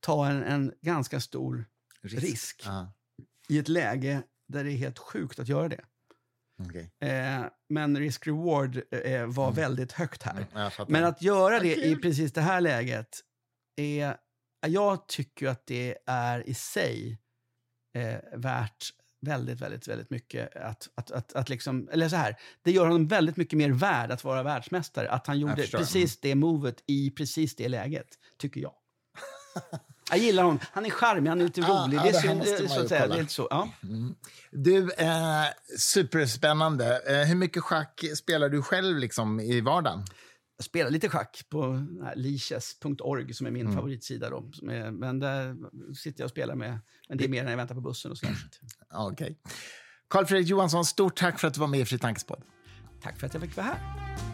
ta en, en ganska stor risk. Ja, i ett läge där det är helt sjukt att göra det. okej. Eh, men risk-reward eh, var väldigt högt här. Mm. Men att göra det Okej. i precis det här läget är... Jag tycker att det är i sig eh, värt väldigt, väldigt, väldigt mycket att, att, att, att liksom... Eller så här, det gör honom väldigt mycket mer värd att vara världsmästare. Att han gjorde förstår. Mm. precis det movet i precis det läget, tycker jag. Jag gillar honom. Han är charmig, han är lite Ja, rolig. ja, det det synd, eh, så att säga. Det är så. Ja. Mm. Du, eh, superspännande. Eh, hur mycket schack spelar du själv liksom, i vardagen? Jag spelar lite schack på liches.org som är min Mm. favoritsida. Då, är, men där sitter jag och spelar med. Men det är mer när jag väntar på bussen och sådär. Okej. Carl Fredrik Johansson, stort tack för att du var med i Fri Tankespodd. Tack för att jag fick vara här.